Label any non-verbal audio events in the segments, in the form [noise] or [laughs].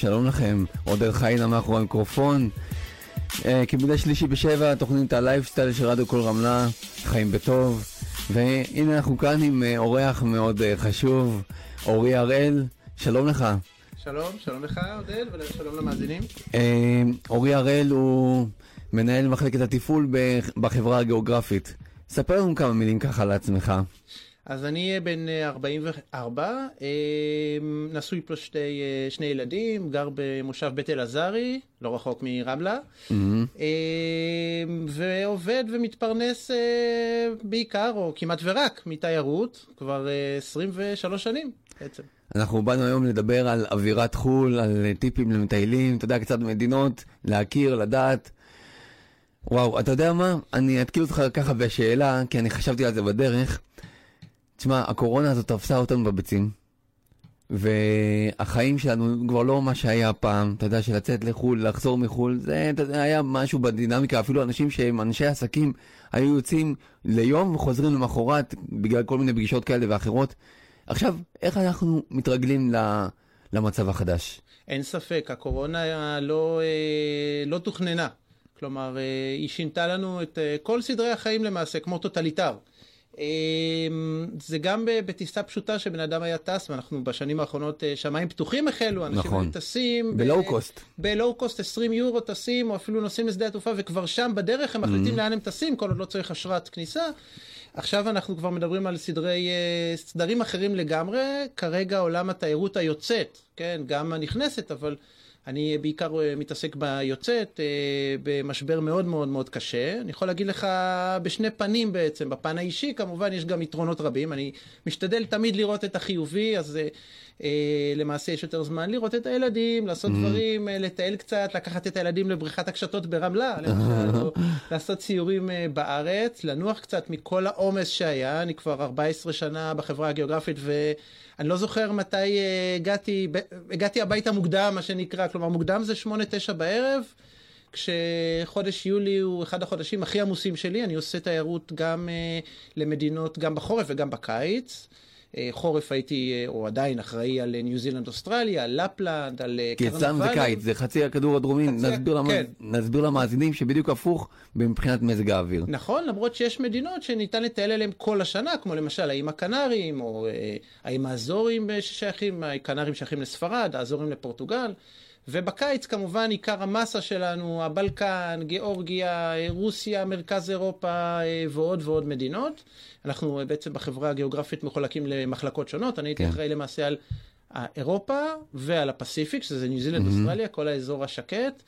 שלום לכם, עודד חיינה מאחורי המיקרופון. אה, כמדי שלישי בשבע, תוכנית הלייפסטייל של רדיו כל רמלה, חיים בטוב. והנה אנחנו כאן עם אה, אורח מאוד אה, חשוב, אורי הראל, שלום לך. שלום, שלום לך עודד ושלום למאזינים. אורי הראל הוא מנהל מחלקת התפעול בחברה הגיאוגרפית. ספר לנו כמה מילים ככה על עצמך. אז אני בן 44, אה, אה, נשוי פלוס שתי, אה, שני ילדים, גר במושב בית אלעזרי, לא רחוק מרמלה, mm-hmm. ועובד ומתפרנס בעיקר, או כמעט ורק, מתיירות, כבר 23 שנים בעצם. אנחנו באנו היום לדבר על אווירת חו"ל, על טיפים למטיילים, אתה יודע, קצת מדינות, להכיר, לדעת. וואו, אתה יודע מה? אני אתקיל אותך ככה בשאלה, כי אני חשבתי על זה בדרך. תשמע, הקורונה הזאת תפסה אותנו בביצים, והחיים שלנו כבר לא מה שהיה פעם, אתה יודע, של לצאת לחו"ל, לחזור מחו"ל, זה יודע, היה משהו בדינמיקה, אפילו אנשים שהם אנשי עסקים, היו יוצאים ליום וחוזרים למחרת בגלל כל מיני פגישות כאלה ואחרות. עכשיו, איך אנחנו מתרגלים למצב החדש? אין ספק, הקורונה לא, אה, לא תוכננה. כלומר, אה, היא שינתה לנו את אה, כל סדרי החיים למעשה, כמו טוטליטר. אמ, זה גם בטיסה פשוטה שבן אדם היה טס ואנחנו בשנים האחרונות אה, שמיים פתוחים החלו אנשים נכון. טסים בלואו קוסט בלואו קוסט 20 יורו טסים או אפילו נוסעים לשדה התעופה וכבר שם בדרך הם מחליטים mm-hmm. לאן הם טסים כל עוד לא צריך אשרת כניסה. עכשיו אנחנו כבר מדברים על סדרי אה, סדרים אחרים לגמרי כרגע עולם התיירות היוצאת כן גם הנכנסת אבל. אני בעיקר אה, מתעסק ביוצאת, אה, במשבר מאוד מאוד מאוד קשה. אני יכול להגיד לך בשני פנים בעצם, בפן האישי כמובן יש גם יתרונות רבים, אני משתדל תמיד לראות את החיובי, אז למעשה יש יותר זמן לראות את הילדים, לעשות mm-hmm. דברים, לטייל קצת, לקחת את הילדים לבריכת הקשתות ברמלה, למשל, [laughs] או לעשות סיורים בארץ, לנוח קצת מכל העומס שהיה, אני כבר 14 שנה בחברה הגיאוגרפית ואני לא זוכר מתי הגעתי, הגעתי הביתה מוקדם, מה שנקרא, כלומר מוקדם זה 8-9 בערב, כשחודש יולי הוא אחד החודשים הכי עמוסים שלי, אני עושה תיירות גם uh, למדינות, גם בחורף וגם בקיץ. Uh, חורף הייתי, uh, או עדיין אחראי על ניו זילנד אוסטרליה, על לפלנד, על קרנבל. כי אצלם זה קיץ, זה חצי הכדור הדרומי, חצי... נסביר, למ... כן. נסביר למאזינים שבדיוק הפוך מבחינת מזג האוויר. נכון, למרות שיש מדינות שניתן לטייל אליהן כל השנה, כמו למשל האיים הקנריים, או האיים האזורים ששייכים, הקנריים שייכים לספרד, האזורים לפורטוגל. ובקיץ כמובן עיקר המסה שלנו, הבלקן, גיאורגיה, רוסיה, מרכז אירופה אה, ועוד ועוד מדינות. אנחנו בעצם בחברה הגיאוגרפית מחולקים למחלקות שונות, אני הייתי כן. אחראי למעשה על אירופה ועל הפסיפיק, שזה ניו זילנד, mm-hmm. אוסטרליה, כל האזור השקט.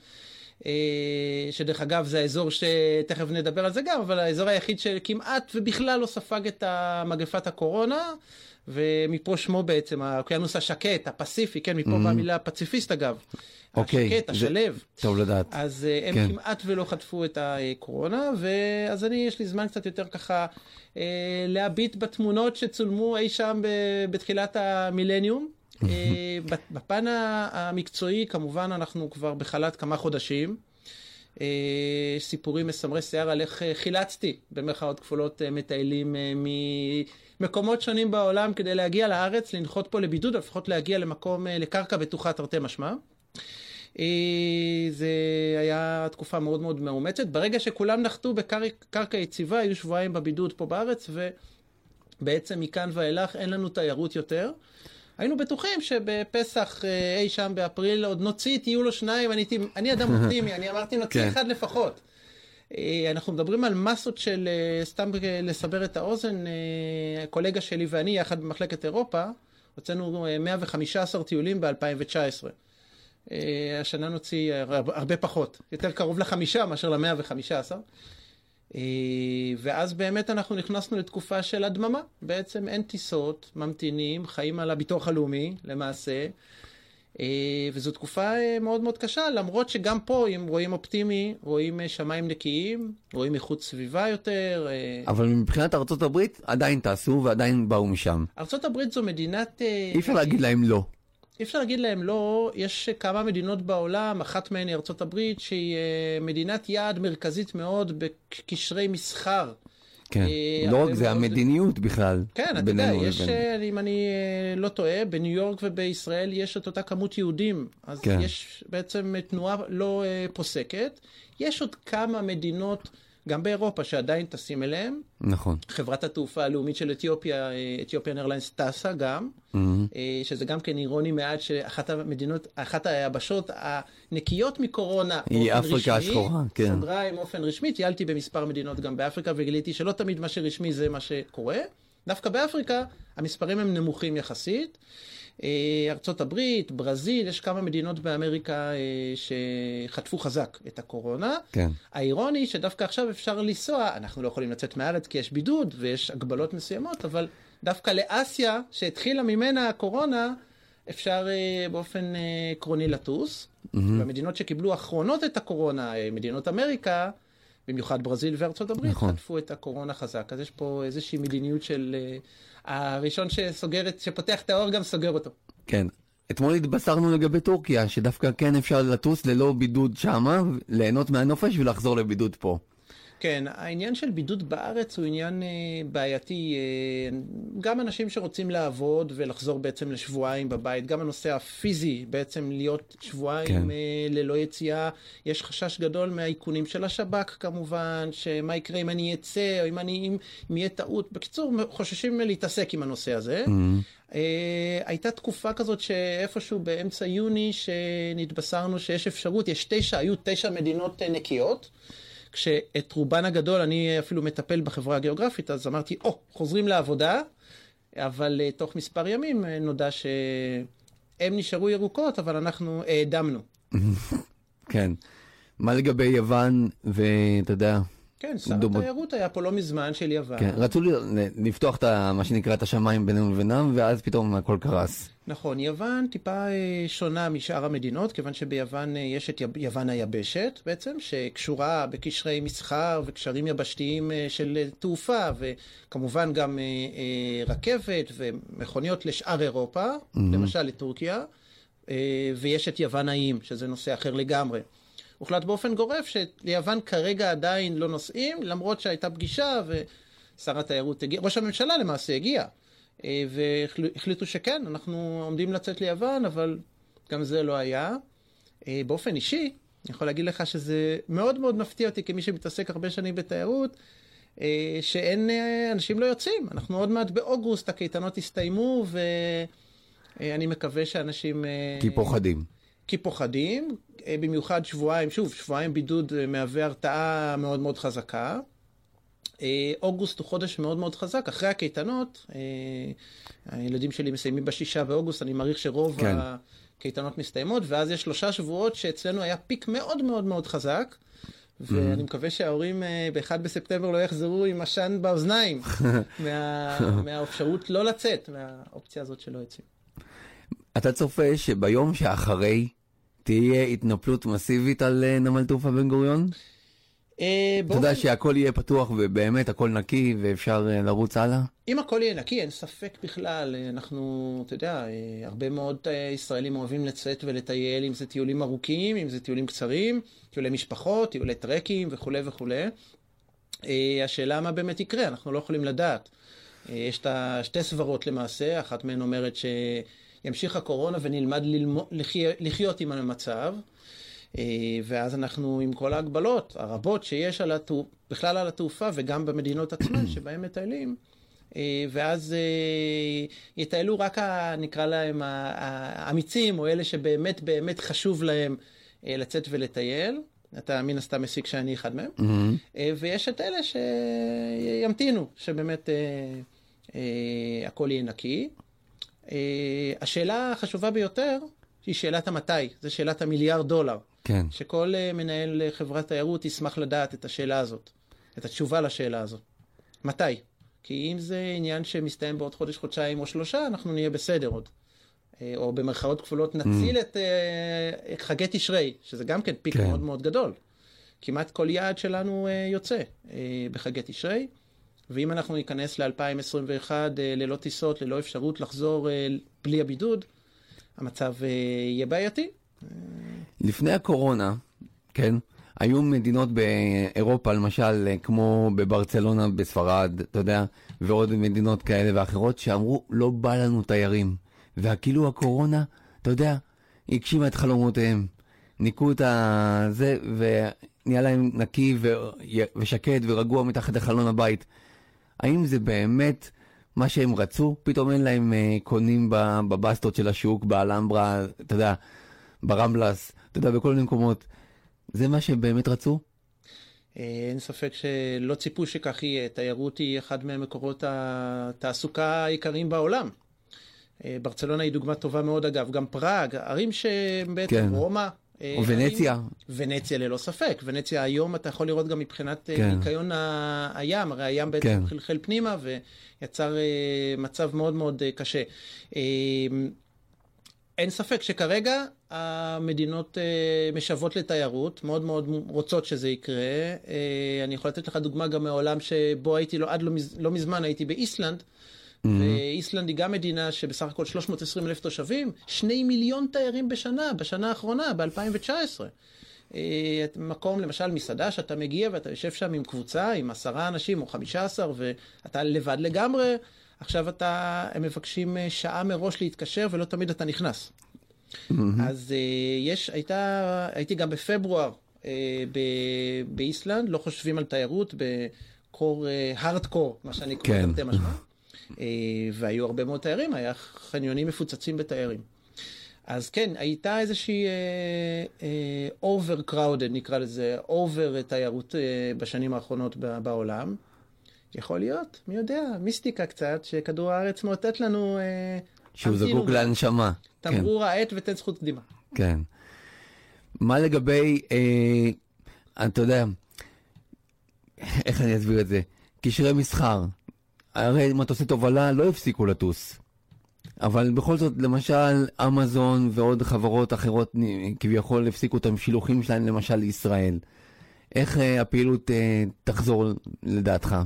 אה, שדרך אגב זה האזור שתכף נדבר על זה גם, אבל האזור היחיד שכמעט ובכלל לא ספג את מגפת הקורונה. ומפה שמו בעצם, האוקיינוס השקט, הפסיפי, כן, מפה mm-hmm. באה המילה פציפיסט אגב. אוקיי. השקט, השלב. טוב לדעת. אז uh, הם כן. כמעט ולא חטפו את הקורונה, ואז אני, יש לי זמן קצת יותר ככה uh, להביט בתמונות שצולמו אי שם ב- בתחילת המילניום. uh, בפן המקצועי, כמובן, אנחנו כבר בחל"ת כמה חודשים. Uh, סיפורים מסמרי שיער על איך חילצתי, במרכאות כפולות, מטיילים ממקומות שונים בעולם כדי להגיע לארץ, לנחות פה לבידוד, לפחות להגיע למקום, לקרקע בטוחה תרתי משמע. אה, זה היה תקופה מאוד מאוד מאומצת. ברגע שכולם נחתו בקרקע יציבה, היו שבועיים בבידוד פה בארץ, ובעצם מכאן ואילך אין לנו תיירות יותר. היינו בטוחים שבפסח אה, אי שם באפריל עוד נוציא טיול או שניים, אני, אני אדם [laughs] אופטימי, אני אמרתי נוציא כן. אחד לפחות. אה, אנחנו מדברים על מסות של, סתם לסבר את האוזן, קולגה שלי ואני יחד במחלקת אירופה, הוצאנו 115 טיולים ב-2019. אה, השנה נוציא הרבה פחות, יותר קרוב לחמישה מאשר למאה וחמישה עשר. אה, ואז באמת אנחנו נכנסנו לתקופה של הדממה. בעצם אין טיסות, ממתינים, חיים על הביטוח הלאומי למעשה. אה, וזו תקופה מאוד מאוד קשה, למרות שגם פה, אם רואים אופטימי, רואים שמיים נקיים, רואים איכות סביבה יותר. אבל מבחינת ארה"ב עדיין טסו ועדיין באו משם. ארה"ב זו מדינת... אי אפשר להגיד להם לא. אי אפשר להגיד להם לא, יש כמה מדינות בעולם, אחת מהן היא הברית, שהיא אה, מדינת יעד מרכזית מאוד בקשרי מסחר כן, אה, לא רק זה, מאוד- המדיניות בכלל. כן, אתה יודע, יש, לבין- אה, אם אני לא טועה, בניו יורק ובישראל יש את אותה כמות יהודים. אז כן. יש בעצם תנועה לא פוסקת. יש עוד כמה מדינות, גם באירופה, שעדיין טסים אליהם. נכון. חברת התעופה הלאומית של אתיופיה, אתיופיאן איירליינס טסה גם. אה, שזה גם כן אירוני מעט שאחת המדינות, אחת היבשות הנקיות מקורונה, היא אפריקה השחורה, כן. סוגריים באופן רשמי, טיילתי במספר מדינות גם באפריקה וגיליתי שלא תמיד מה שרשמי זה מה שקורה. דווקא באפריקה המספרים הם נמוכים יחסית. אה, ארצות הברית, ברזיל, יש כמה מדינות באמריקה אה, שחטפו חזק את הקורונה. כן. האירוני שדווקא עכשיו אפשר לנסוע, אנחנו לא יכולים לצאת מהארץ כי יש בידוד ויש הגבלות מסוימות, אבל דווקא לאסיה, שהתחילה ממנה הקורונה, אפשר אה, באופן עקרוני לטוס. במדינות שקיבלו אחרונות את הקורונה, מדינות אמריקה, במיוחד ברזיל וארצות הברית, נכון. חטפו את הקורונה חזק. אז יש פה איזושהי מדיניות של... הראשון שסוגר שפותח את האור גם סוגר אותו. כן. אתמול התבשרנו לגבי טורקיה, שדווקא כן אפשר לטוס ללא בידוד שמה, ליהנות מהנופש ולחזור לבידוד פה. כן, העניין של בידוד בארץ הוא עניין אה, בעייתי. אה, גם אנשים שרוצים לעבוד ולחזור בעצם לשבועיים בבית, גם הנושא הפיזי, בעצם להיות שבועיים כן. אה, ללא יציאה, יש חשש גדול מהאיכונים של השב"כ כמובן, שמה יקרה אם אני אצא, או אם, אני, אם, אם יהיה טעות. בקיצור, חוששים להתעסק עם הנושא הזה. אה, הייתה תקופה כזאת שאיפשהו באמצע יוני שנתבשרנו שיש אפשרות, יש תשע, היו תשע מדינות נקיות. כשאת רובן הגדול אני אפילו מטפל בחברה הגיאוגרפית, אז אמרתי, או, oh, חוזרים לעבודה, אבל uh, תוך מספר ימים uh, נודע שהם נשארו ירוקות, אבל אנחנו העדמנו. [laughs] כן. מה לגבי יוון, ואתה יודע, כן, שר דומות. התיירות היה פה לא מזמן של יוון. כן, רצו לפתוח את מה שנקרא את השמיים בינינו לבינם, ואז פתאום הכל קרס. נכון, יוון טיפה אה, שונה משאר המדינות, כיוון שביוון אה, יש את יוון היבשת בעצם, שקשורה בקשרי מסחר וקשרים יבשתיים אה, של תעופה, וכמובן גם רכבת ומכוניות לשאר אירופה, למשל לטורקיה, ויש את יוון האיים, שזה נושא אחר לגמרי. הוחלט באופן גורף שליוון כרגע עדיין לא נוסעים, למרות שהייתה פגישה ושר התיירות הגיע, ראש הממשלה למעשה הגיע, והחליטו שכן, אנחנו עומדים לצאת ליוון, אבל גם זה לא היה. אה, באופן אישי, אני יכול להגיד לך שזה מאוד מאוד מפתיע אותי כמי שמתעסק הרבה שנים בתיירות, אה, שאין, אה, אנשים לא יוצאים. אנחנו עוד מעט באוגוסט, הקייטנות הסתיימו, ואני מקווה שאנשים... אה, כי פוחדים. כי פוחדים, אה, במיוחד שבועיים, שוב, שבועיים בידוד אה, מהווה הרתעה מאוד מאוד חזקה. אה, אוגוסט הוא חודש מאוד מאוד חזק, אחרי הקייטנות, אה, הילדים שלי מסיימים בשישה באוגוסט, אני מעריך שרוב כן. הקייטנות מסתיימות, ואז יש שלושה שבועות שאצלנו היה פיק מאוד מאוד מאוד חזק, ואני מקווה שההורים אה, ב-1 בספטמבר לא יחזרו עם עשן באוזניים, [laughs] מה- מהאפשרות לא לצאת, מהאופציה הזאת שלא יוצאים. אתה צופה שביום שאחרי תהיה התנפלות מסיבית על נמל תעופה בן גוריון? אה, אתה יודע שהכל יהיה פתוח ובאמת הכל נקי ואפשר אה, לרוץ הלאה? אם הכל יהיה נקי, אין ספק בכלל. אנחנו, אתה יודע, אה, הרבה מאוד אה, ישראלים אוהבים לצאת ולטייל, אם זה טיולים ארוכים, אם זה טיולים קצרים, טיולי משפחות, טיולי טרקים וכולי וכולי. אה, השאלה מה באמת יקרה, אנחנו לא יכולים לדעת. אה, יש את השתי סברות למעשה, אחת מהן אומרת שימשיך הקורונה ונלמד ללמו, לחי, לחיות עם המצב. אה, ואז אנחנו עם כל ההגבלות הרבות שיש על התעופה, בכלל על התעופה וגם במדינות עצמן [clears throat] שבהן מטיילים, אה, ואז אה, יטיילו רק, ה, נקרא להם, האמיצים, או אלה שבאמת באמת חשוב להם לצאת ולטייל. אתה מן הסתם מסיק שאני אחד מהם. אה, ויש את אלה שימתינו, שבאמת אה, אה, הכל יהיה נקי. אה, השאלה החשובה ביותר היא שאלת המתי, זה שאלת המיליארד דולר. כן. שכל אה, מנהל אה, חברת תיירות ישמח לדעת את השאלה הזאת, את התשובה לשאלה הזאת. מתי? כי אם זה עניין שמסתיים בעוד חודש, חודשיים או שלושה, אנחנו נהיה בסדר עוד. אה, או במרכאות כפולות נציל את אה, חגי תשרי, שזה גם כן פיק כן. מאוד מאוד גדול. כמעט כל יעד שלנו אה, יוצא אה, בחגי תשרי, ואם אנחנו ניכנס ל-2021 ללא טיסות, ללא אפשרות לחזור בלי הבידוד, המצב יהיה בעייתי. לפני הקורונה, כן, היו מדינות באירופה, למשל, כמו בברצלונה בספרד, אתה יודע, ועוד מדינות כאלה ואחרות, שאמרו, לא בא לנו תיירים. וכאילו הקורונה, אתה יודע, הגשימה את חלומותיהם. ניקו את הזה, ונהיה להם נקי ו... ושקט ורגוע מתחת לחלון הבית. האם זה באמת מה שהם רצו? פתאום אין להם uh, קונים בבסטות של השוק, באלמברה, אתה יודע, ברמבלס, אתה יודע, בכל מיני מקומות. זה מה שהם באמת רצו? אה, אין ספק שלא ציפו שכך יהיה. תיירות היא אחד ממקורות התעסוקה העיקריים בעולם. אה, ברצלונה היא דוגמה טובה מאוד אגב, גם פראג, ערים שבעצם כן. רומא. אה, או ונציה. ונציה ללא ספק. ונציה היום אתה יכול לראות גם מבחינת כן. ניקיון הים, הרי הים בעצם כן. חלחל פנימה ויצר מצב מאוד מאוד קשה. אין ספק שכרגע המדינות uh, משוות לתיירות, מאוד מאוד רוצות שזה יקרה. Uh, אני יכול לתת לך דוגמה גם מעולם שבו הייתי לו עד לא, מז, לא מזמן, הייתי באיסלנד. Mm-hmm. ואיסלנד היא גם מדינה שבסך הכל 320 אלף תושבים, שני מיליון תיירים בשנה, בשנה האחרונה, ב-2019. Uh, מקום, למשל, מסעדה שאתה מגיע ואתה יושב שם עם קבוצה, עם עשרה אנשים או חמישה עשר, ואתה לבד לגמרי. עכשיו אתה, הם מבקשים שעה מראש להתקשר ולא תמיד אתה נכנס. Mm-hmm. אז uh, יש, הייתה, הייתי גם בפברואר uh, ב- באיסלנד, לא חושבים על תיירות, בקור, הארדקור, uh, מה שאני קורא כן. תרתי משמע. והיו הרבה מאוד תיירים, היה חניונים מפוצצים בתיירים. אז כן, הייתה איזושהי uh, uh, נקרא לזה, אובר תיירות uh, בשנים האחרונות בעולם. יכול להיות, מי יודע, מיסטיקה קצת, שכדור הארץ מאותת לנו... שהוא זקוק להנשמה. תמרור כן. העט ותן זכות קדימה. כן. מה לגבי, אה, אתה יודע, איך אני אסביר את זה? קשרי מסחר. הרי מטוסי תובלה לא הפסיקו לטוס. אבל בכל זאת, למשל, אמזון ועוד חברות אחרות כביכול הפסיקו את המשילוחים שלהם, למשל לישראל. איך אה, הפעילות אה, תחזור לדעתך?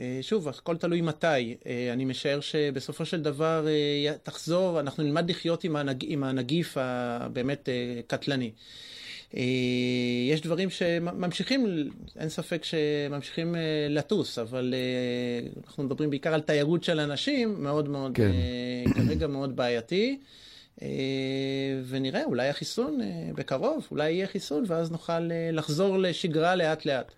אה, שוב, הכל תלוי מתי. אה, אני משער שבסופו של דבר אה, תחזור, אנחנו נלמד לחיות עם, הנג... עם הנגיף הבאמת קטלני. יש דברים שממשיכים, אין ספק שממשיכים לטוס, אבל אנחנו מדברים בעיקר על תיירות של אנשים, מאוד מאוד, כן. כרגע מאוד בעייתי. ונראה, אולי החיסון בקרוב, אולי יהיה חיסון, ואז נוכל לחזור לשגרה לאט לאט.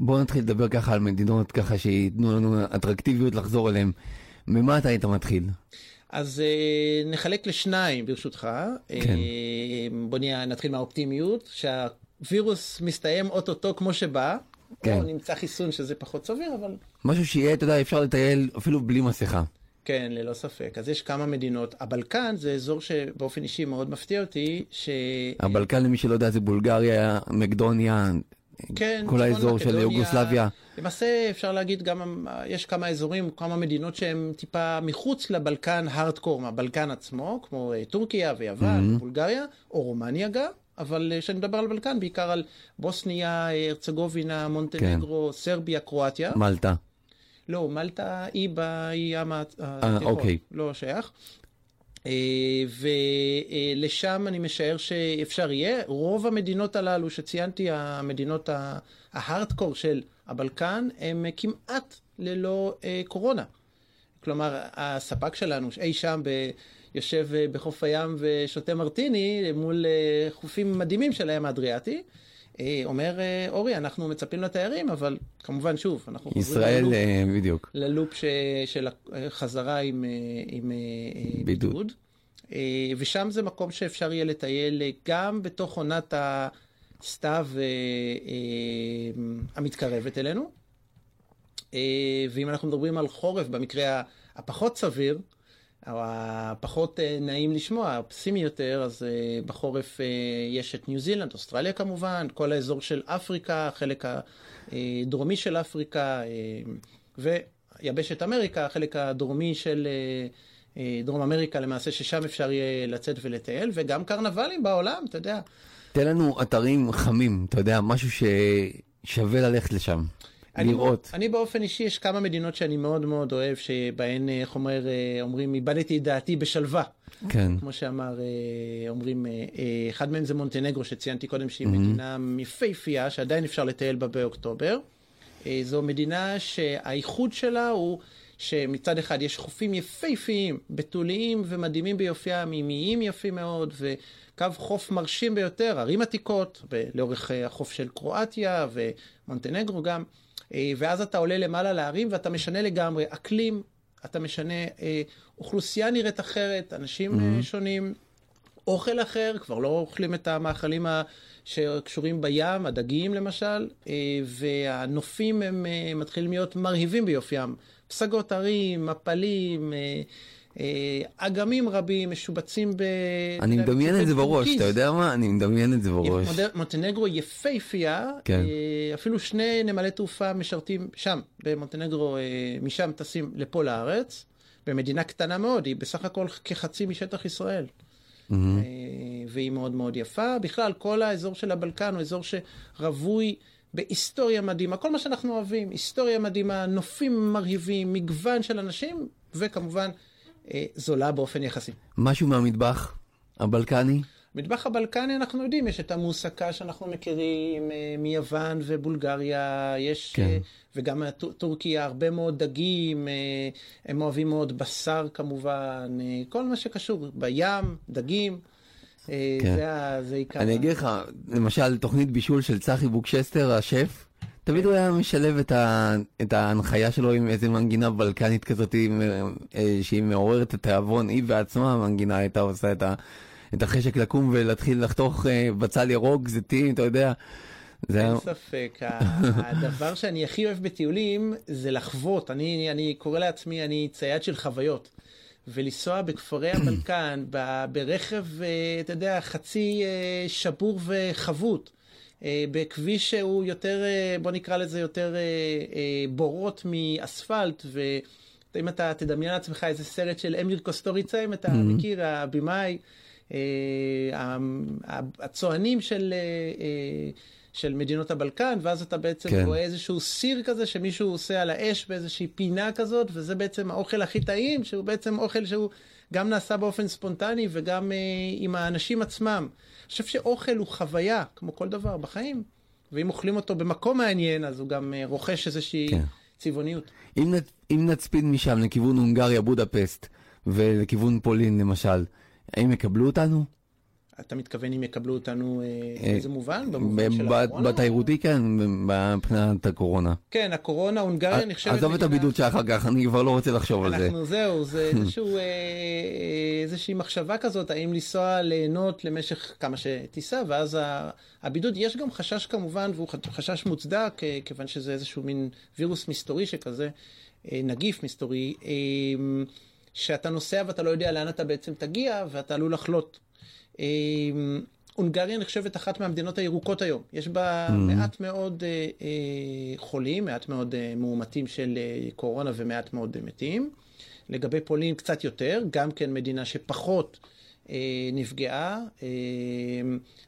בואו נתחיל לדבר ככה על מדינות ככה שייתנו לנו אטרקטיביות לחזור אליהן. ממה אתה היית מתחיל? אז uh, נחלק לשניים ברשותך. כן. Uh, בוא נהיה, נתחיל מהאופטימיות, שהווירוס מסתיים אוטוטו כמו שבא. כן. או נמצא חיסון שזה פחות סביר, אבל... משהו שיהיה, אתה יודע, אפשר לטייל אפילו בלי מסכה. כן, ללא ספק. אז יש כמה מדינות. הבלקן זה אזור שבאופן אישי מאוד מפתיע אותי, ש... הבלקן, למי שלא יודע, זה בולגריה, מקדוניה, כן, כל האזור של יוגוסלביה. למעשה אפשר להגיד גם, יש כמה אזורים, כמה מדינות שהן טיפה מחוץ לבלקן הארדקור, מהבלקן עצמו, כמו אה, טורקיה ויוון, mm-hmm. בולגריה, או רומניה גם. אבל כשאני מדבר על בלקן, בעיקר על בוסניה, הרצגובינה, מונטנגרו, כן. סרביה, קרואטיה. מלטה. לא, מלטה היא בים התיכון, אה, אוקיי. לא שייך. אה, ולשם אני משער שאפשר יהיה. רוב המדינות הללו שציינתי, המדינות ההארדקור של הבלקן, הם כמעט ללא אה, קורונה. כלומר, הספק שלנו אי שם ב... יושב אה, בחוף הים ושותה מרטיני מול חופים מדהימים של הים האדריאטי. אומר אורי, אנחנו מצפים לתיירים, אבל כמובן, שוב, אנחנו ישראל, ללופ, בדיוק. ללופ ש, של החזרה עם, עם בידוד. בידוד. ושם זה מקום שאפשר יהיה לטייל גם בתוך עונת הסתיו המתקרבת אלינו. ואם אנחנו מדברים על חורף, במקרה הפחות סביר, הפחות אה, נעים לשמוע, הפסימי יותר, אז אה, בחורף אה, יש את ניו זילנד, אוסטרליה כמובן, כל האזור של אפריקה, החלק הדרומי של אפריקה, ויבשת אמריקה, החלק הדרומי של דרום אמריקה למעשה, ששם אפשר יהיה לצאת ולטייל, וגם קרנבלים בעולם, אתה יודע. תן לנו אתרים חמים, אתה יודע, משהו ששווה ללכת לשם. אני, לראות. אני באופן אישי, יש כמה מדינות שאני מאוד מאוד אוהב, שבהן, איך אומר, אה, אומרים, איבדתי את דעתי בשלווה. כן. כמו שאמר, אה, אומרים, אה, אה, אחד מהם זה מונטנגרו, שציינתי קודם, שהיא מדינה יפהפייה, שעדיין אפשר לטייל בה באוקטובר. אה, זו מדינה שהאיחוד שלה הוא שמצד אחד יש חופים יפהפיים, בתוליים ומדהימים ביופיים, ימיים יפים מאוד, וקו חוף מרשים ביותר, ערים עתיקות, לאורך אה, החוף של קרואטיה ומונטנגרו גם. אה, ואז אתה עולה למעלה להרים ואתה משנה לגמרי. אקלים, אתה משנה אה, אוכלוסייה נראית אחרת, אנשים אה, שונים, אוכל אחר, כבר לא אוכלים את המאכלים ה- שקשורים בים, הדגים למשל, והנופים הם מתחילים להיות מרהיבים ביופיים. פסגות הרים, מפלים, אגמים רבים משובצים ב... אני מדמיין את זה בראש. אתה יודע מה? אני מדמיין את זה בראש. מונטנגרו יפהפייה, כן. אה, אפילו שני נמלי תעופה משרתים שם, במונטנגרו, אה, משם טסים לפה לארץ, במדינה קטנה מאוד, היא בסך הכל כחצי משטח ישראל. אה, והיא מאוד מאוד יפה. בכלל, כל האזור של הבלקן הוא אזור שרווי בהיסטוריה מדהימה, כל מה שאנחנו אוהבים, היסטוריה מדהימה, נופים מרהיבים, מגוון של אנשים, וכמובן, אה, זולה באופן יחסי. משהו מהמטבח הבלקני? מטבח הבלקני אנחנו יודעים, יש את המוסקה שאנחנו מכירים אה, מיוון ובולגריה, יש, כן. אה, וגם טורקיה, הרבה מאוד דגים, אה, הם אוהבים מאוד בשר כמובן, אה, כל מה שקשור בים, דגים, אה, כן. זה, זה עיקר. אני אגיד לך, למשל, תוכנית בישול של צחי בוקשסטר, השף, תמיד הוא היה משלב את, ה... את ההנחיה שלו עם איזה מנגינה בלקנית כזאת, אה, שהיא מעוררת את התיאבון, היא בעצמה המנגינה הייתה עושה את, ה... את החשק לקום ולהתחיל לחתוך אה, בצל ירוק, זיתים, אתה יודע. זה. אין ספק, הדבר שאני הכי אוהב בטיולים זה לחוות, אני, אני קורא לעצמי, אני צייד של חוויות. ולנסוע בכפרי [clears throat] הבלקן, ברכב, אה, אתה יודע, חצי שבור וחבוט, בכביש שהוא יותר, אה, בוא נקרא לזה יותר אה, אה, בורות מאספלט, ואם אתה תדמיין לעצמך איזה סרט של אמיר קוסטוריצה, אם אתה מכיר, הבמאי, אה, הצוענים של... אה, אה, של מדינות הבלקן, ואז אתה בעצם. כן. רואה איזשהו סיר כזה שמישהו עושה על האש באיזושהי פינה כזאת, וזה בעצם האוכל הכי טעים, שהוא בעצם אוכל שהוא גם נעשה באופן ספונטני וגם אה, עם האנשים עצמם. אני חושב שאוכל הוא חוויה, כמו כל דבר בחיים, ואם אוכלים אותו במקום מעניין, אז הוא גם אה, רוכש איזושהי כן. צבעוניות. אם, נ... אם נצפיד משם לכיוון הונגריה, בודפסט, ולכיוון פולין למשל, האם יקבלו אותנו? אתה מתכוון אם יקבלו אותנו, אה, אה, באיזה מובן? במובן של הקורונה? בתיירותי כן, מבחינת הקורונה. כן, הקורונה, הונגריה נחשבת עזוב את הבידוד שאחר כך, אני כבר לא רוצה לחשוב על זה. אנחנו זהו, זה [laughs] אה, איזושהי מחשבה כזאת, האם לנסוע ליהנות למשך כמה שתיסע, ואז הבידוד, יש גם חשש כמובן, והוא חשש מוצדק, כיוון שזה איזשהו מין וירוס מסתורי שכזה, נגיף מסתורי, שאתה נוסע ואתה לא יודע לאן אתה בעצם תגיע, ואתה עלול לחלות. אה, הונגריה נחשבת אחת מהמדינות הירוקות היום. יש בה מעט מאוד אה, אה, חולים, מעט מאוד אה, מאומתים של אה, קורונה ומעט מאוד אה, מתים. לגבי פולין קצת יותר, גם כן מדינה שפחות נפגעה. אה,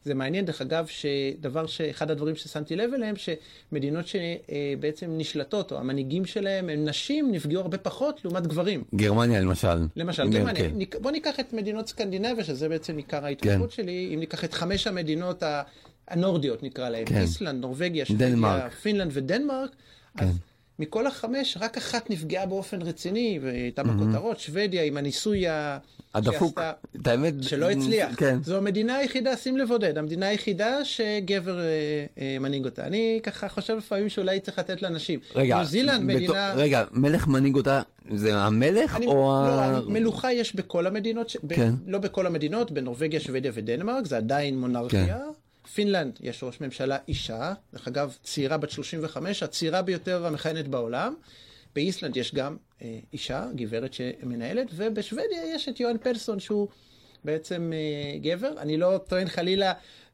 זה מעניין, דרך אגב, שדבר שאחד הדברים ששמתי לב אליהם, שמדינות שבעצם נשלטות, או המנהיגים שלהם הם נשים, נפגעו הרבה פחות לעומת גברים. גרמניה למשל. למשל, גרמניה, כן. בוא ניקח את מדינות סקנדינביה, שזה בעצם עיקר ההתמחות כן. שלי, אם ניקח את חמש המדינות הנורדיות נקרא להן, כן. איסלנד, נורבגיה, שוודיה. פינלנד ודנמרק, כן. אז מכל החמש, רק אחת נפגעה באופן רציני, והייתה בכותרות, שוודיה עם הניסוי ה... הדפוק, את האמת, שלא הצליח. כן. זו המדינה היחידה, שים לב עודד, המדינה היחידה שגבר אה, אה, מנהיג אותה. אני ככה חושב לפעמים שאולי צריך לתת לאנשים. רגע, ניו זילנד, בתור- מדינה... רגע, מלך מנהיג אותה, זה המלך אני, או לא, ה... אני, מלוכה יש בכל המדינות, ש... ב... כן. לא בכל המדינות, בנורבגיה, שוודיה ודנמרק, זה עדיין מונרכיה. כן. פינלנד, יש ראש ממשלה אישה, דרך אגב, צעירה בת 35, הצעירה ביותר המכהנת בעולם. באיסלנד יש גם אה, אישה, גברת שמנהלת, ובשוודיה יש את יוהאן פרסון, שהוא בעצם אה, גבר. אני לא טוען חלילה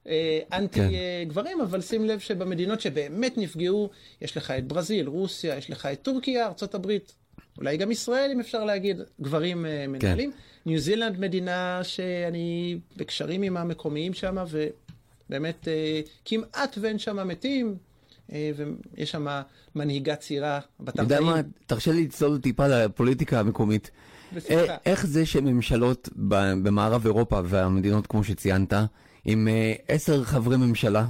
אה, אנטי כן. אה, גברים, אבל שים לב שבמדינות שבאמת נפגעו, יש לך את ברזיל, רוסיה, יש לך את טורקיה, ארצות הברית. אולי גם ישראל, אם אפשר להגיד, גברים אה, מנהלים. ניו זילנד מדינה שאני בקשרים עם המקומיים שם, ובאמת אה, כמעט ואין שם מתים. אה, ויש שם מנהיגה צעירה בת 40. אתה יודע מה, תרשה לי לצלול טיפה לפוליטיקה המקומית. בשמחה. איך זה שממשלות במערב אירופה והמדינות כמו שציינת, עם אה, עשר חברי ממשלה,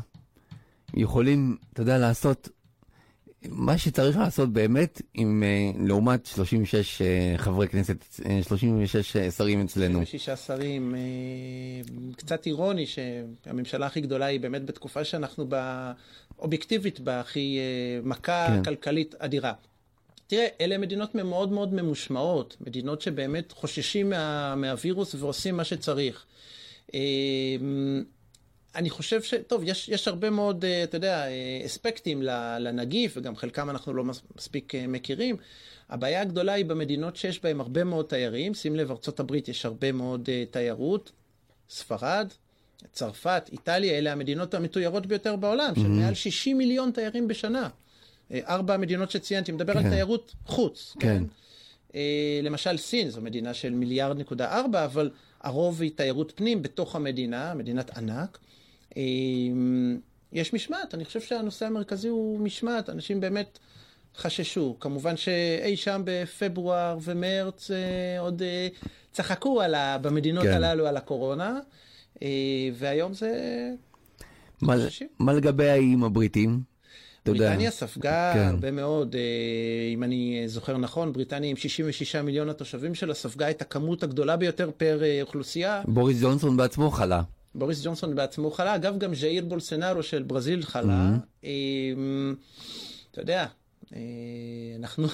יכולים, אתה יודע, לעשות מה שצריך לעשות באמת, עם, אה, לעומת 36 חברי כנסת, 36 שרים אצלנו. 36 שרים, קצת אירוני שהממשלה הכי גדולה היא באמת בתקופה שאנחנו בה, אובייקטיבית בהכי מכה כן. כלכלית אדירה. תראה, אלה מדינות מאוד מאוד ממושמעות, מדינות שבאמת חוששים מה, מהווירוס ועושים מה שצריך. אני חושב ש... טוב, יש, יש הרבה מאוד, אה, אתה יודע, אה, אספקטים לנגיף, וגם חלקם אנחנו לא מספיק אה, מכירים. הבעיה הגדולה היא במדינות שיש בהן הרבה מאוד תיירים. שים לב, ארה"ב יש הרבה מאוד תיירות. ספרד, צרפת, איטליה, אלה המדינות המתוירות ביותר בעולם, של mm-hmm. מעל 60 מיליון תיירים בשנה. ארבע המדינות שציינתי, מדבר כן. על תיירות חוץ. כן. כן? למשל סין, זו מדינה של מיליארד נקודה ארבע, אבל הרוב היא תיירות פנים בתוך המדינה, מדינת ענק. אמ, יש משמעת, אני חושב שהנושא המרכזי הוא משמעת, אנשים באמת חששו. כמובן שאי שם בפברואר ומרץ אה, עוד אה, צחקו על ה, במדינות כן. הללו על הקורונה, אה, והיום זה... מה, מה לגבי האיים הבריטים? בריטניה ספגה כן. הרבה מאוד, אם אני זוכר נכון, בריטניה עם 66 מיליון התושבים שלה ספגה את הכמות הגדולה ביותר פר אוכלוסייה. בוריס ג'ונסון בעצמו חלה. בוריס ג'ונסון בעצמו חלה, אגב גם ז'איר בולסנארו של ברזיל חלה. Mm-hmm. אתה יודע, אה, אנחנו...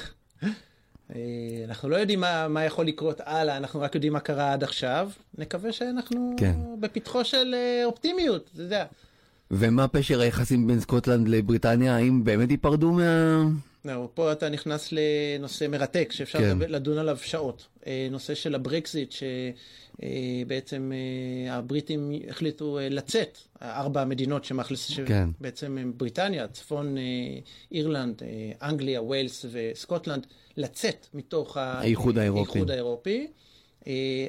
אה, אנחנו לא יודעים מה, מה יכול לקרות הלאה, אנחנו רק יודעים מה קרה עד עכשיו. נקווה שאנחנו כן. בפתחו של אופטימיות, אתה יודע. ומה פשר היחסים בין סקוטלנד לבריטניה? האם באמת ייפרדו מה... לא, פה אתה נכנס לנושא מרתק, שאפשר כן. לדון עליו שעות. נושא של הברקזיט, ש... אה, בעצם אה, הבריטים החליטו אה, לצאת, ארבע המדינות שמאכלסות, כן. שבעצם הם בריטניה, צפון אירלנד, אנגליה, ווילס וסקוטלנד, לצאת מתוך האיחוד האירופי, האיחוד האירופי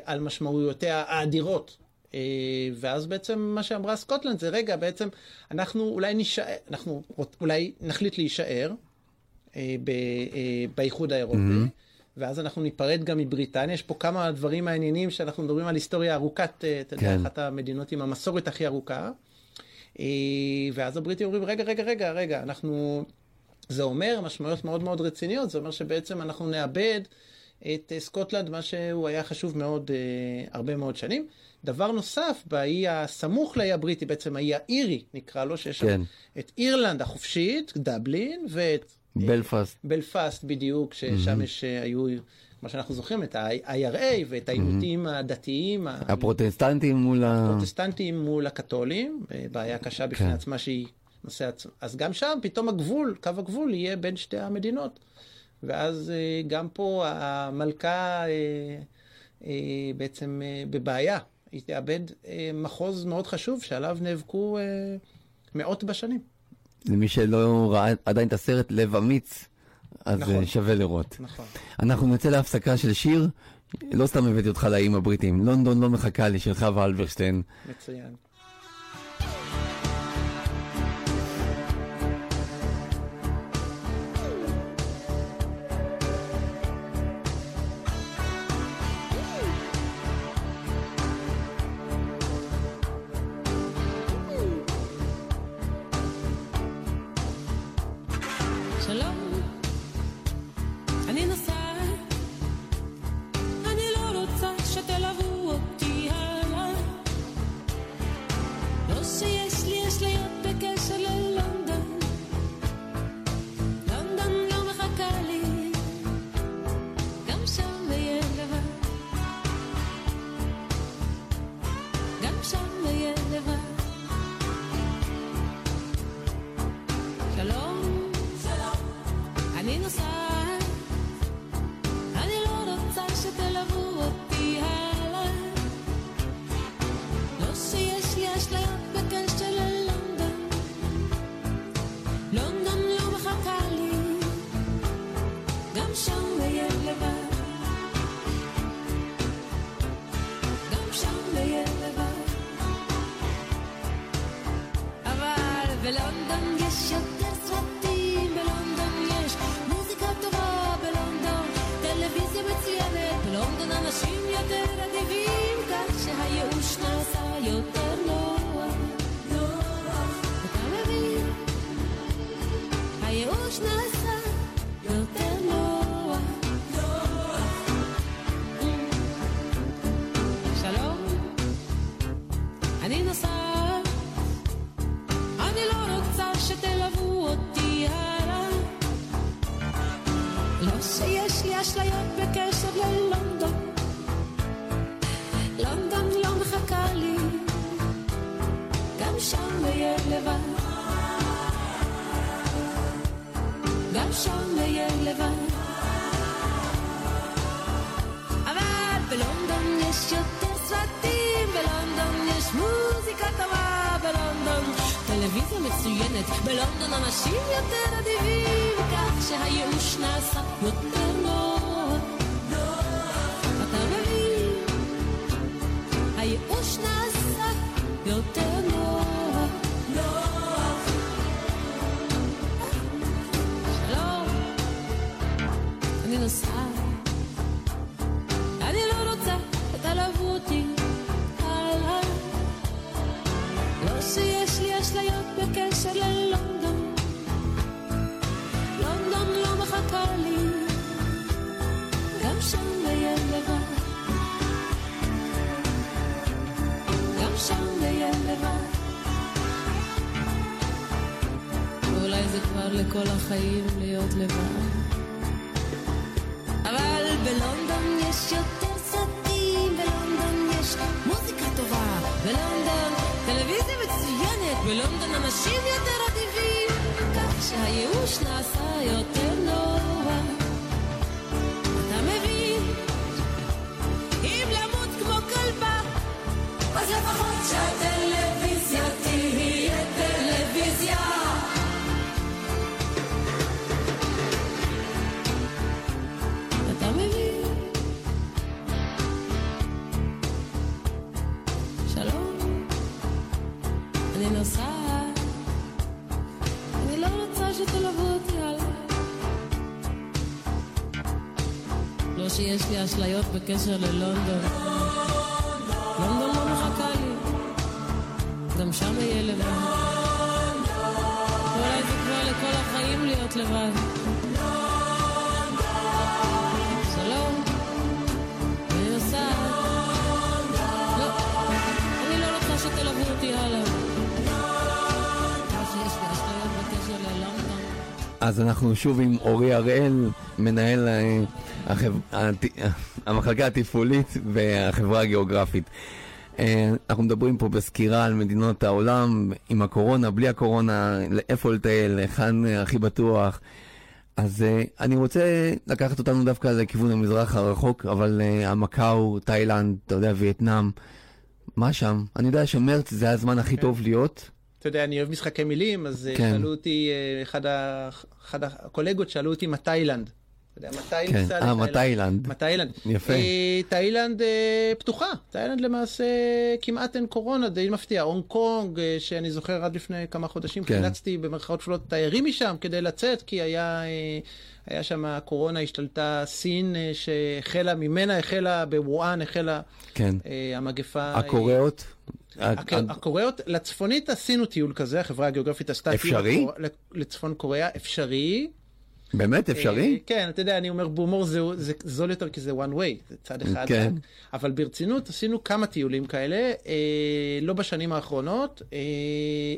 על משמעויותיה האדירות. ואז בעצם מה שאמרה סקוטלנד זה רגע, בעצם אנחנו אולי נשאר, אנחנו אולי נחליט להישאר באיחוד האירופי. Mm-hmm. ואז אנחנו ניפרד גם מבריטניה. יש פה כמה דברים מעניינים שאנחנו מדברים על היסטוריה ארוכת, אה, אתה יודע, כן. אחת המדינות עם המסורת הכי ארוכה. אה, ואז הבריטים אומרים, רגע, רגע, רגע, רגע, אנחנו... זה אומר משמעויות מאוד מאוד רציניות, זה אומר שבעצם אנחנו נאבד את אה, סקוטלנד, מה שהוא היה חשוב מאוד הרבה מאוד שנים. דבר נוסף, באי הסמוך לאי הבריטי, בעצם האי האירי נקרא לו, שיש כן. שם את אירלנד החופשית, דבלין, ואת בלפאסט. בלפאסט בדיוק, ששם יש, אה, היו, כמו שאנחנו זוכרים, את ה-IRA ואת העימותים הדתיים. הפרוטסטנטים מול ה... הפרוטסטנטים מול הקתולים, אה, בעיה קשה בפני כן. עצמה שהיא נושא עצמה. אז גם שם פתאום הגבול, קו הגבול יהיה בין שתי המדינות. ואז אה, גם פה המלכה בעצם בבעיה. היא תאבד מחוז מאוד חשוב שעליו נאבקו מאות בשנים. למי שלא ראה עדיין את הסרט לב אמיץ, אז נכון. שווה לראות. נכון. אנחנו נצא להפסקה של שיר, לא סתם הבאתי אותך לאיים הבריטים, לונדון לא מחכה לי, שלך ואלברשטיין. מצוין. בלונדון יש יותר סרטים גם שם אהיה לבד. גם שם אהיה לבד. ואולי זה כבר לכל החיים להיות לבד. אבל בלונדון יש יותר סרטים, בלונדון יש מוזיקה טובה, בלונדון טלוויזיה מצוינת, בלונדון אנשים יותר אדיבים, כך שהייאוש נעשה יותר בקשר ללונדון. לונדון לא מחכה לי, גם שם אהיה לבד. אולי זה כבר לכל החיים להיות לבד. לא, לא. אז אנחנו שוב עם אורי הראל, מנהל אה. המחלקה התפעולית והחברה הגיאוגרפית. אה, אנחנו מדברים פה בסקירה על מדינות העולם, עם הקורונה, בלי הקורונה, איפה לטייל, היכן אה, הכי בטוח. אז אה, אני רוצה לקחת אותנו דווקא לכיוון המזרח הרחוק, אבל המקאו, תאילנד, אתה יודע, וייטנאם, מה שם? אני יודע שמרץ זה הזמן הכי טוב להיות. אתה יודע, אני אוהב משחקי מילים, אז כן. שאלו אותי, אחד ה- אחד הקולגות שאלו אותי מה תאילנד. אתה יודע, מתי כן, ניסע אה, לתאילנד? מה תאילנד? תאילנד? יפה. אה, תאילנד אה, פתוחה, תאילנד למעשה כמעט אין קורונה, די מפתיע. הונג קונג, אה, שאני זוכר עד לפני כמה חודשים, כן. חילצתי במרכאות כפולות תיירים משם כדי לצאת, כי היה, אה, היה שם הקורונה, השתלטה סין, אה, שהחלה, ממנה החלה, בוואן החלה כן. אה, המגפה. הקוריאות? הק- הקוריאות, לצפונית עשינו טיול כזה, החברה הגיאוגרפית עשתה טיול אפשרי? לצפון קוריאה, אפשרי. באמת אפשרי? אה, כן, אתה יודע, אני אומר בהומור זה, זה זול יותר כי זה one way, זה צד אחד. כן. אבל ברצינות עשינו כמה טיולים כאלה, אה, לא בשנים האחרונות, אה,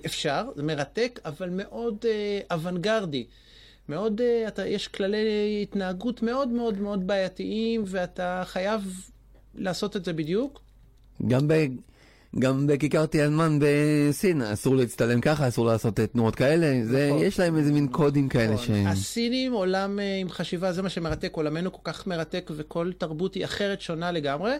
אפשר, זה מרתק, אבל מאוד אה, אוונגרדי. מאוד, אה, אתה, יש כללי התנהגות מאוד מאוד מאוד בעייתיים, ואתה חייב לעשות את זה בדיוק. גם, ב, גם בכיכר תיאלמן בסין אסור להצטלם ככה, אסור לעשות אה, תנועות כאלה, זה, נכון. יש להם איזה מין קודים כאלה נכון. ש... הסינים עולם אה, עם חשיבה, זה מה שמרתק, עולמנו כל כך מרתק וכל תרבות היא אחרת, שונה לגמרי.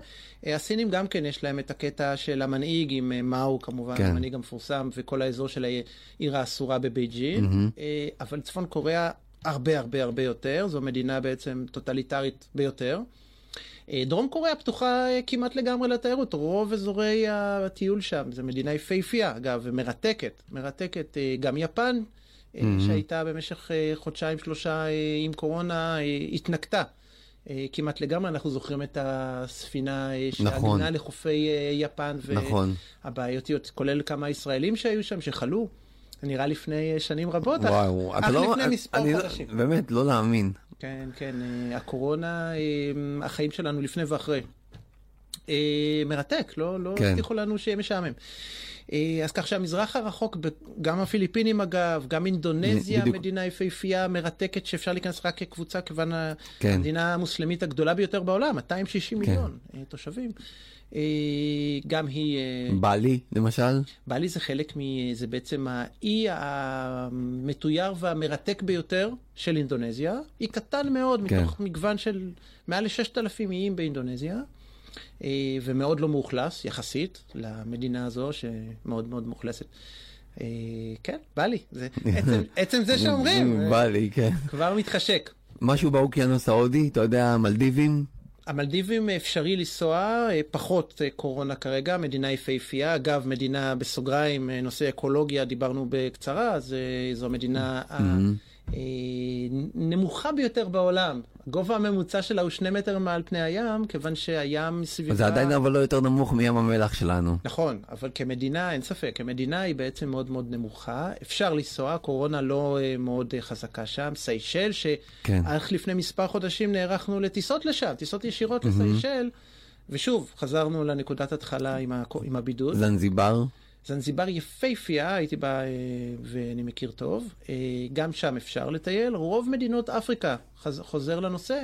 אה, הסינים גם כן יש להם את הקטע של המנהיג עם מאו כמובן, כן. המנהיג המפורסם, וכל האזור של העיר האסורה בבייג'ין. אה, אבל צפון קוריאה הרבה הרבה הרבה יותר, זו מדינה בעצם טוטליטרית ביותר. אה, דרום קוריאה פתוחה אה, כמעט לגמרי לתיירות, רוב אזורי הטיול שם, זו מדינה יפהפייה אגב, ומרתקת, מרתקת. אה, גם יפן, אה, שהייתה במשך חודשיים שלושה עם קורונה, התנקתה. כמעט לגמרי, אנחנו זוכרים את הספינה אה, נכון. שעגנה לחופי יפן, נכון. והבעיותיות, כולל כמה ישראלים שהיו שם, שחלו. נראה לפני שנים רבות, וואו, אך לא... לפני מספר אני לא- חודשים. באמת, לא להאמין. כן, כן, אה, הקורונה, אה, החיים שלנו לפני ואחרי. אה, מרתק, לא, לא כן. הבטיחו לנו שיהיה משעמם. אז כך שהמזרח הרחוק, גם הפיליפינים אגב, גם אינדונזיה, בדיוק. מדינה יפהפייה, מרתקת, שאפשר להיכנס רק כקבוצה, כיוון כן. המדינה המוסלמית הגדולה ביותר בעולם, 260 כן. מיליון תושבים. אה, גם היא... אה, בעלי, למשל? בלי זה חלק מ... זה בעצם האי המתויר והמרתק ביותר של אינדונזיה. אי קטן מאוד, כן. מתוך מגוון של מעל ל-6,000 איים באינדונזיה, אה, ומאוד לא מאוכלס, יחסית, למדינה הזו, שמאוד מאוד מאוכלסת. כן, בא לי. זה, עצם, [laughs] עצם זה שאומרים, בעלי, כן. כבר מתחשק. משהו באוקיינוס ההודי, אתה יודע, מלדיבים? המלדיבים אפשרי לנסוע, אה, פחות אה, קורונה כרגע, מדינה יפהפייה. אגב, מדינה בסוגריים, אה, נושא אקולוגיה, דיברנו בקצרה, אז אה, זו המדינה הנמוכה ביותר בעולם. הגובה הממוצע שלה הוא שני מטר מעל פני הים, כיוון שהים מסביבה... זה עדיין אבל לא יותר נמוך מים המלח שלנו. נכון, אבל כמדינה, אין ספק, כמדינה היא בעצם מאוד מאוד נמוכה. אפשר לנסוע, הקורונה לא אה, מאוד אה, חזקה שם. סיישל, כן. שאך לפני מספר חודשים נערכנו לטיסות לשם, טיסות ישירות לסיישל, ושוב, חזרנו לנקודת התחלה עם, ה... עם הבידוד. זנזיבר? זנזיבר יפהפייה, הייתי בה אה, ואני מכיר טוב. אה, גם שם אפשר לטייל. רוב מדינות אפריקה, חוזר לנושא,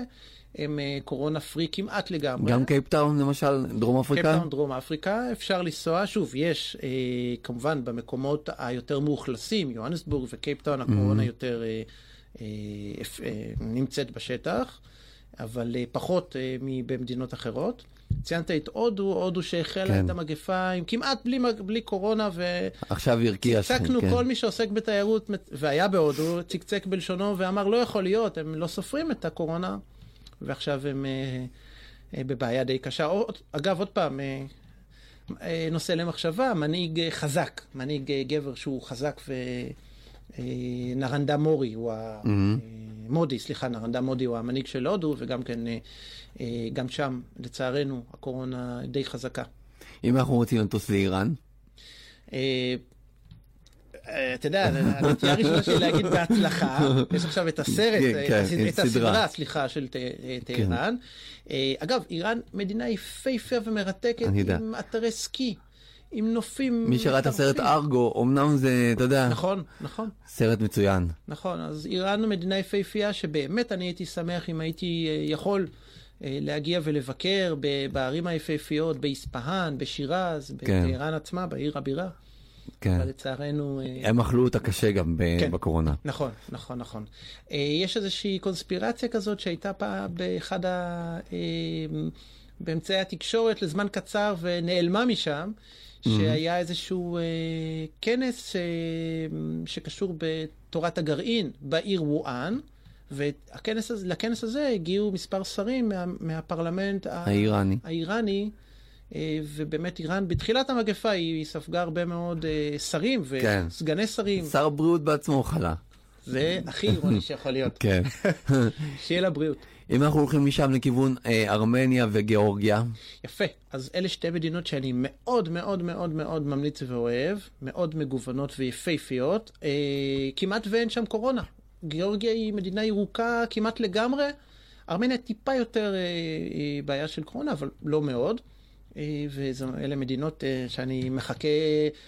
הם אה, קורונה free כמעט לגמרי. גם קייפטאון למשל, דרום אפריקה? קייפטאון, דרום אפריקה, אפשר לנסוע, שוב, יש כמובן במקומות היותר מאוכלסים, יוהנסבורג וקייפטאון, הקורונה יותר אה, אה, אפ- אה, נמצאת בשטח, אבל פחות מבמדינות אחרות. ציינת את הודו, הודו שהחלה כן. את המגפה עם כמעט בלי, בלי קורונה, עכשיו הרקיע וצקצקנו כן. כל מי שעוסק בתיירות, והיה בהודו, צקצק בלשונו ואמר, לא יכול להיות, הם לא סופרים את הקורונה, ועכשיו הם אה, אה, בבעיה די קשה. עוד- אגב, עוד פעם, אה, אה, נושא למחשבה, מנהיג אה, חזק, מנהיג אה, גבר שהוא חזק ו... אה, נרנדה מורי הוא ה... Mhm. אה, מודי, סליחה, נרנדה מודי הוא המנהיג של הודו, וגם כן, אה, גם שם, לצערנו, הקורונה די חזקה. אם אנחנו רוצים לטוס לאיראן, אתה יודע, הנטייה הראשונה [laughs] שלי להגיד בהצלחה, יש עכשיו את הסרט, כן, כן, את הסד- את את סדרה. הסדרה, סליחה, של אה, טהרן. אגב, איראן מדינה יפהפייה ומרתקת. עם אתרי סקי, עם נופים. מי שראה את הסרט. ארגו, אמנם זה, אתה יודע, נכון, נכון, סרט מצוין. נכון. אז איראן מדינה יפהפייה שבאמת אני הייתי שמח אם הייתי אה, יכול אה, להגיע ולבקר בערים היפהפיות, באספהאן, בשירז, כן. בטהרן עצמה, בעיר הבירה. כן. אבל לצערנו... אה, הם אכלו אותה קשה גם ב- כן. בקורונה. נכון, נכון, נכון. יש איזושהי קונספירציה כזאת שהייתה פעם באחד ה... באמצעי התקשורת לזמן קצר ונעלמה משם, שהיה איזשהו אה, כנס אה, שקשור בתורת הגרעין בעיר וואן, ולכנס הזה, הגיעו מספר שרים מה, מהפרלמנט האיראני. האיראני, אה, ובאמת איראן, בתחילת המגפה היא ספגה הרבה מאוד אה, שרים כן. וסגני שרים. שר הבריאות בעצמו חלה. זה הכי אירוני שיכול להיות. כן. שיהיה לה בריאות. אם אנחנו הולכים משם לכיוון אה, ארמניה וגיאורגיה, יפה. אז אלה שתי מדינות שאני מאוד מאוד מאוד מאוד ממליץ ואוהב, מאוד מגוונות ויפהפיות. אה, כמעט ואין שם קורונה. גיאורגיה היא מדינה ירוקה כמעט לגמרי. ארמניה טיפה יותר אה, אה, בעיה של קורונה, אבל לא מאוד. ואלה מדינות אה, שאני מחכה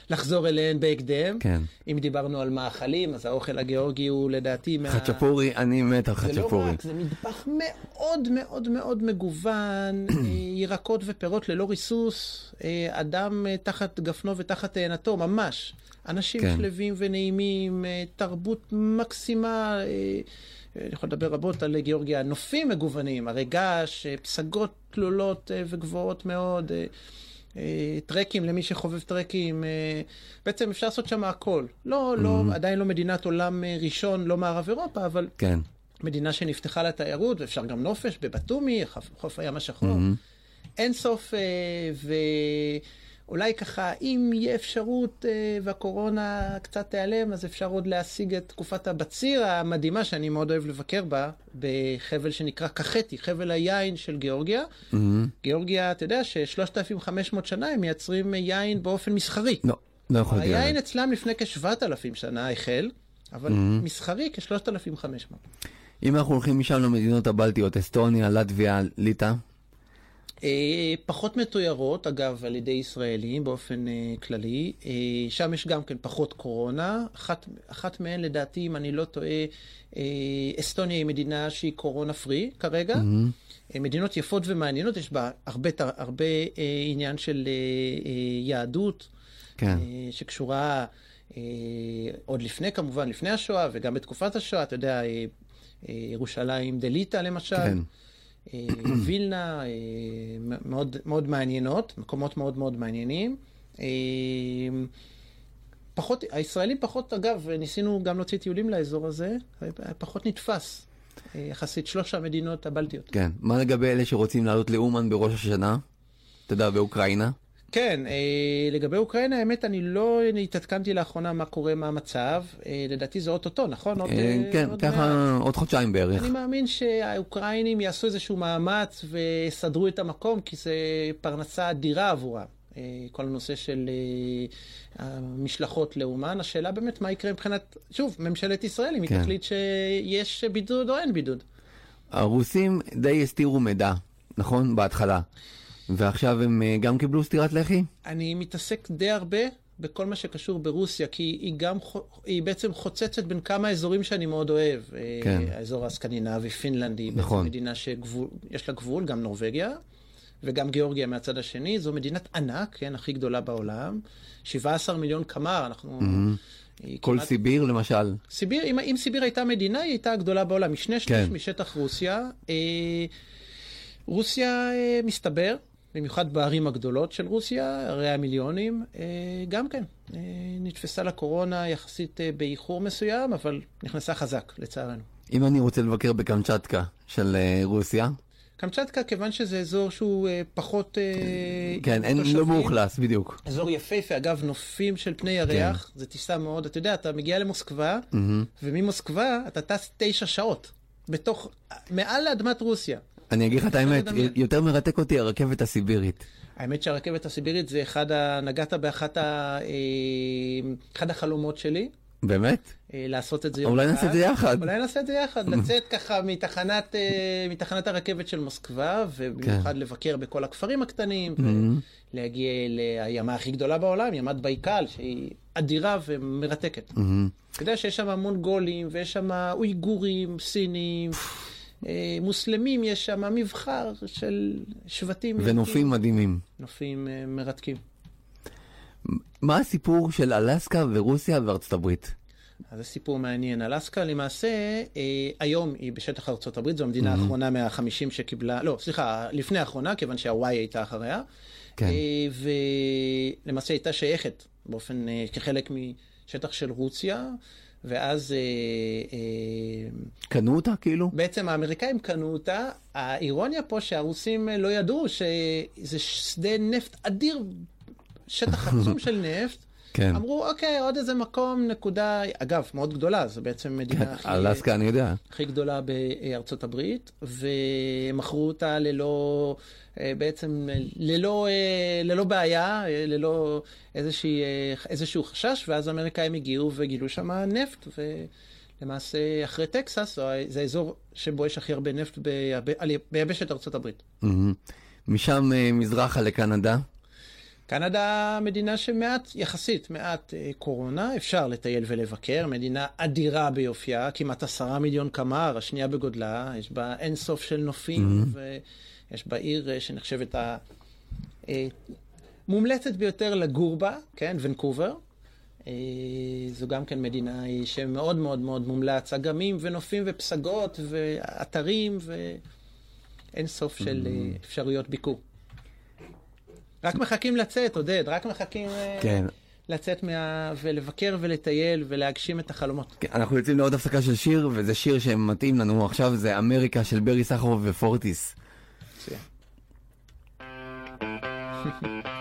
לחזור אליהן בהקדם. כן. אם דיברנו על מאכלים, אז האוכל הגיאורגי הוא לדעתי מה... חצ'פורי, אני מת על זה לא חצ'פורי. רק, זה מטבח מאוד מאוד מאוד מגוון, [clears throat] אה, ירקות ופירות ללא ריסוס, אה, אדם תחת גפנו ותחת תאנתו, ממש. אנשים כן. שלווים ונעימים, תרבות מקסימה, אני יכול לדבר רבות על גיאורגיה, נופים מגוונים, הרי געש, אה, פסגות תלולות אה, וגבוהות מאוד. אה, טרקים למי שחובב טרקים, בעצם אפשר לעשות שם הכל. לא, לא, עדיין לא מדינת עולם ראשון, לא מערב אירופה, אבל כן. מדינה שנפתחה לתיירות, ואפשר גם נופש בבתומי, חוף, הים השחור. אין סוף, אה, אולי ככה, אם יהיה אפשרות אה, והקורונה קצת תיעלם, אז אפשר עוד להשיג את תקופת הבציר המדהימה, שאני מאוד אוהב לבקר בה, בחבל שנקרא קחטי, חבל היין של גיאורגיה. Mm-hmm. גיאורגיה, אתה יודע ש-3,500 שנה הם מייצרים יין באופן מסחרי. לא, לא יכול להיות. היין אצלם לפני כ-7,000 שנה החל, אבל מסחרי כ-3,500. אם אנחנו הולכים משם למדינות הבלטיות, אסטוניה, לטביה, ליטא, פחות מתוירות, אגב, על ידי ישראלים באופן אה, כללי. אה, שם יש גם כן פחות קורונה. אחת, אחת מהן, לדעתי, אם אני לא טועה, אה, אסטוניה היא מדינה שהיא קורונה פרי כרגע. אה, מדינות יפות ומעניינות, יש בה הרבה, הרבה אה, עניין של אה, אה, יהדות, כן. אה, שקשורה אה, עוד לפני, כמובן, לפני השואה, וגם בתקופת השואה, אתה יודע, אה, אה, ירושלים דליטא למשל. כן. אה, [clears throat] וילנה, אה, מאוד, מאוד מעניינות, מקומות מאוד מאוד מעניינים. אה, פחות, הישראלים פחות, אגב, ניסינו גם להוציא טיולים לאזור הזה, פחות נתפס, יחסית שלוש המדינות הבלטיות. כן. מה לגבי אלה שרוצים לעלות לאומן בראש השנה? אתה יודע, באוקראינה? כן, אה, לגבי אוקראינה, האמת, אני לא התעדכנתי לאחרונה מה קורה, מה המצב. אה, לדעתי זה אוטוטו, נכון? עוד, אה, כן, עוד ככה עוד חודשיים בערך. אני מאמין שהאוקראינים יעשו איזשהו מאמץ ויסדרו את המקום, כי זה פרנסה אדירה עבורם. כל הנושא של המשלחות לאומן, השאלה באמת מה יקרה מבחינת, שוב, ממשלת ישראל, אם היא כן. תחליט שיש בידוד או אין בידוד. הרוסים די הסתירו מידע, נכון? בהתחלה. ועכשיו הם אה, גם קיבלו סטירת לחי? אני מתעסק די הרבה בכל מה שקשור ברוסיה, כי היא גם, היא בעצם חוצצת בין כמה אזורים שאני מאוד אוהב. אה, כן. האזור הסקנדינבי, פינלנד היא נכון. בעצם מדינה שיש לה גבול, גם נורבגיה, וגם גיאורגיה מהצד השני. זו מדינת ענק, כן, הכי גדולה בעולם. 17 מיליון קמ"ר, אנחנו... היא כל כמעט- סיביר למשל. סיביר, אם, אם סיביר הייתה מדינה, היא הייתה הגדולה בעולם, משני שליש כן. משטח רוסיה. אה, רוסיה, אה, מסתבר, במיוחד בערים הגדולות של רוסיה, ערי המיליונים, אה, גם כן, אה, נתפסה לקורונה יחסית אה, באיחור מסוים, אבל נכנסה חזק, לצערנו. אם אני רוצה לבקר בקמצ'טקה של רוסיה, קמצ'טקה, כיוון שזה אזור שהוא פחות... כן, אין, תושבים, לא מאוכלס, בדיוק. אזור יפהפה, אגב, נופים של פני ירח, זה טיסה מאוד, אתה יודע, אתה מגיע למוסקבה, וממוסקבה אתה טס תשע שעות, בתוך, מעל לאדמת רוסיה. אני אגיד לך את האמת. יותר מרתק אותי הרכבת הסיבירית. האמת שהרכבת הסיבירית זה אחד ה... נגעת באחת ה... אה, אחד החלומות שלי, באמת? אה, לעשות את זה יום אולי אחד. נעשה את זה יחד. אולי נעשה את זה יחד, [laughs] לצאת ככה מתחנת, אה, מתחנת הרכבת של מוסקבה, ובמיוחד כן. לבקר בכל הכפרים הקטנים, ולהגיע לימה הכי גדולה בעולם, ימת בייקל, שהיא אדירה ומרתקת. אתה יודע שיש שם המון גולים, ויש שם אויגורים, סינים, מוסלמים, יש שם מבחר של שבטים. ונופים מדהימים. נופים אה, מרתקים. מה הסיפור של אלסקה ורוסיה וארצות הברית? אז זה סיפור מעניין. אלסקה למעשה, אה, היום היא בשטח ארצות הברית, זו המדינה האחרונה מהחמישים שקיבלה, לא, סליחה, לפני האחרונה, כיוון שהוואי הייתה אחריה. כן. אה, ולמעשה הייתה שייכת באופן, אה, כחלק משטח של רוסיה, ואז אה, אה, קנו אותה כאילו? בעצם האמריקאים קנו אותה. האירוניה פה שהרוסים אה, לא ידעו שזה שדה נפט אדיר, שטח עצום [laughs] של נפט. כן. אמרו, אוקיי, עוד איזה מקום, נקודה, אגב, מאוד גדולה, זו בעצם מדינה הכי, אלסקה אני יודע. הכי גדולה בארצות הברית, ומכרו אותה ללא, אה, בעצם ללא, אה, ללא בעיה, אה, ללא איזושהי, איזשהו חשש, ואז האמריקאים הגיעו וגילו שם נפט, ולמעשה אחרי טקסס, זה- האזור שבו יש הכי הרבה נפט ביבשת ארצות הברית. משם מזרחה לקנדה. קנדה מדינה שמעט, יחסית מעט אה, קורונה, אפשר לטייל ולבקר, מדינה אדירה ביופייה, כמעט עשרה מיליון קמ"ר, השנייה בגודלה, יש בה אין סוף של נופים, ויש בה עיר אה, שנחשבת המומלצת ביותר לגור בה, כן, ונקובר. אה, זו גם כן מדינה אה, שמאוד מאוד מאוד מומלץ, אגמים ונופים ופסגות ואתרים ואין סוף של אה, אפשרויות ביקור. רק מחכים לצאת, עודד, רק מחכים אה, כן. לצאת מה... ולבקר ולטייל ולהגשים את החלומות. כן, אנחנו יוצאים לעוד הפסקה של שיר, וזה שיר שמתאים לנו עכשיו, זה אמריקה של ברי סחרוף ופורטיס. מצוין. [laughs]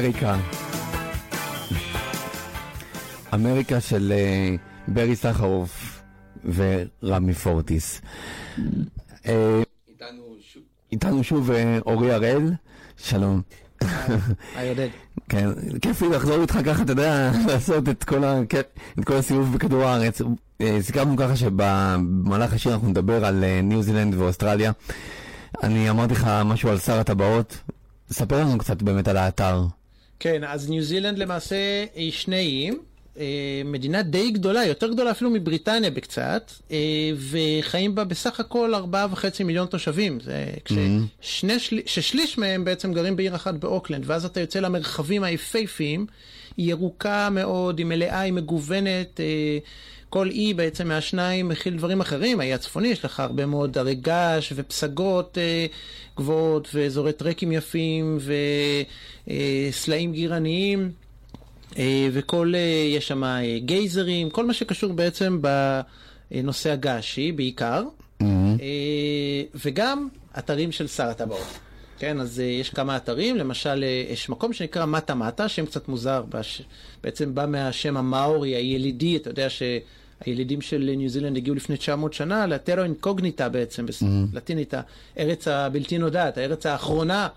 אמריקה. אמריקה של אה, ברי סחרוף ורמי פורטיס. אה, איתנו שוב אה, אורי הראל, שלום. היי עודד. כן, כיף לי לחזור איתך ככה, אתה יודע, [laughs] לעשות את כל, ה... את כל הסיבוב בכדור הארץ. סיכמנו ככה שבמהלך השיר אנחנו נדבר על ניו זילנד ואוסטרליה. אני אמרתי לך משהו על שר הטבעות, ספר לנו קצת באמת על האתר. כן, אז ניו זילנד למעשה היא שני איים. אה, מדינה די גדולה, יותר גדולה אפילו מבריטניה בקצת, אה, וחיים בה בסך הכל 4.5 מיליון תושבים. זה כששני של... ששליש מהם בעצם גרים בעיר אחת באוקלנד, ואז אתה יוצא למרחבים היפהפיים, היא ירוקה מאוד, היא מלאה, היא מגוונת. אה, כל אי בעצם מהשניים מכיל דברים אחרים, האי הצפוני יש לך הרבה מאוד הרי געש ופסגות אה, גבוהות ואזורי טרקים יפים וסלעים גירניים. אה, וכל, אה, יש שם אה, גייזרים, כל מה שקשור בעצם בנושא הגעשי בעיקר, mm-hmm. וגם אתרים של שר הטבעות. כן, אז יש כמה אתרים, למשל, יש מקום שנקרא מטה מטה, שם קצת מוזר, בעצם בא מהשם המאורי, הילידי, אתה יודע שהילידים של ניו זילנד הגיעו לפני 900 שנה לטרו אינקוגניטה בעצם, בלטינית. הארץ הבלתי נודעת, הארץ האחרונה,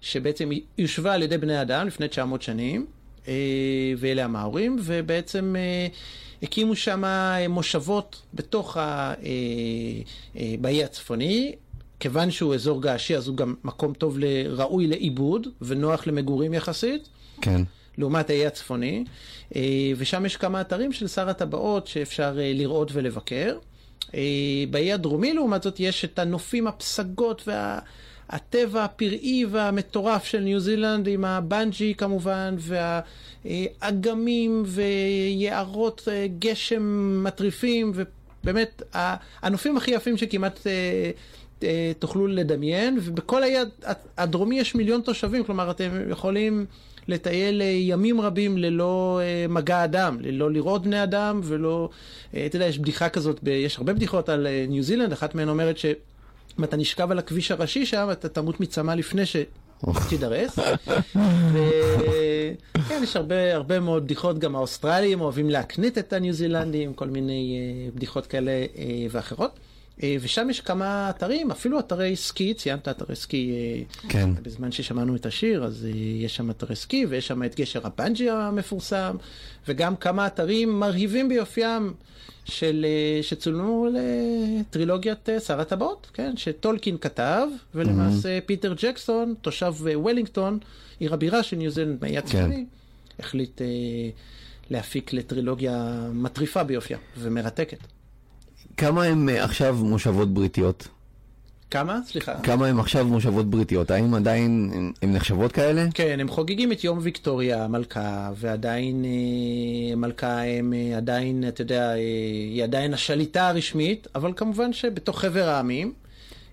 שבעצם יושבה על ידי בני אדם לפני 900 שנים. אה, ואלה המאורים, ובעצם אה, הקימו שם אה, מושבות בתוך ה... באי הצפוני. כיוון שהוא אזור געשי, אז הוא גם מקום טוב, ראוי לעיבוד ונוח למגורים יחסית. כן. לעומת האי הצפוני, ושם יש כמה אתרים של שר הטבעות שאפשר לראות ולבקר. באי הדרומי, לעומת זאת, יש את הנופים, הפסגות וה... הטבע הפראי והמטורף של ניו זילנד עם הבנג'י כמובן, והאגמים ויערות אה, גשם מטריפים, ובאמת הנופים הכי יפים שכמעט אה, אה, תוכלו לדמיין, ובכל היד הדרומי יש מיליון תושבים, כלומר אתם יכולים לטייל ימים רבים ללא מגע אדם, ללא לראות בני אדם ולא, אתה יודע, יש בדיחה כזאת, יש הרבה בדיחות על ניו זילנד, אחת מהן אומרת ש... אם אתה נשכב על הכביש הראשי שם, אתה תמות מצמא לפני שתידרס. [laughs] וכן, יש הרבה, הרבה מאוד בדיחות, גם האוסטרלים אוהבים להקניט את הניו זילנדים, כל מיני בדיחות כאלה ואחרות. Uh, ושם יש כמה אתרים, אפילו אתרי סקי, ציינת אתרי סקי uh, כן. בזמן ששמענו את השיר, אז uh, יש שם אתרי סקי, ויש שם את גשר הבנג'י המפורסם, וגם כמה אתרים מרהיבים ביופיים. של, אה, שצולמו לטרילוגיית אה, שר הטבעות, כן? שטולקין כתב, ולמעשה mm-hmm. פיטר ג'קסון, תושב אה, וולינגטון, עיר הבירה של ניו זילנד מהאי הצפוני, כן. החליט אה, להפיק לטרילוגיה מטריפה ביופייה ומרתקת. כמה הם עכשיו מושבות בריטיות? כמה? סליחה. כמה הם עכשיו מושבות בריטיות? האם עדיין הן נחשבות כאלה? כן, הם חוגגים את יום ויקטוריה המלכה, ועדיין אה, מלכה הם אה, עדיין, אתה יודע, אה, היא עדיין השליטה הרשמית, אבל כמובן שבתוך חבר העמים.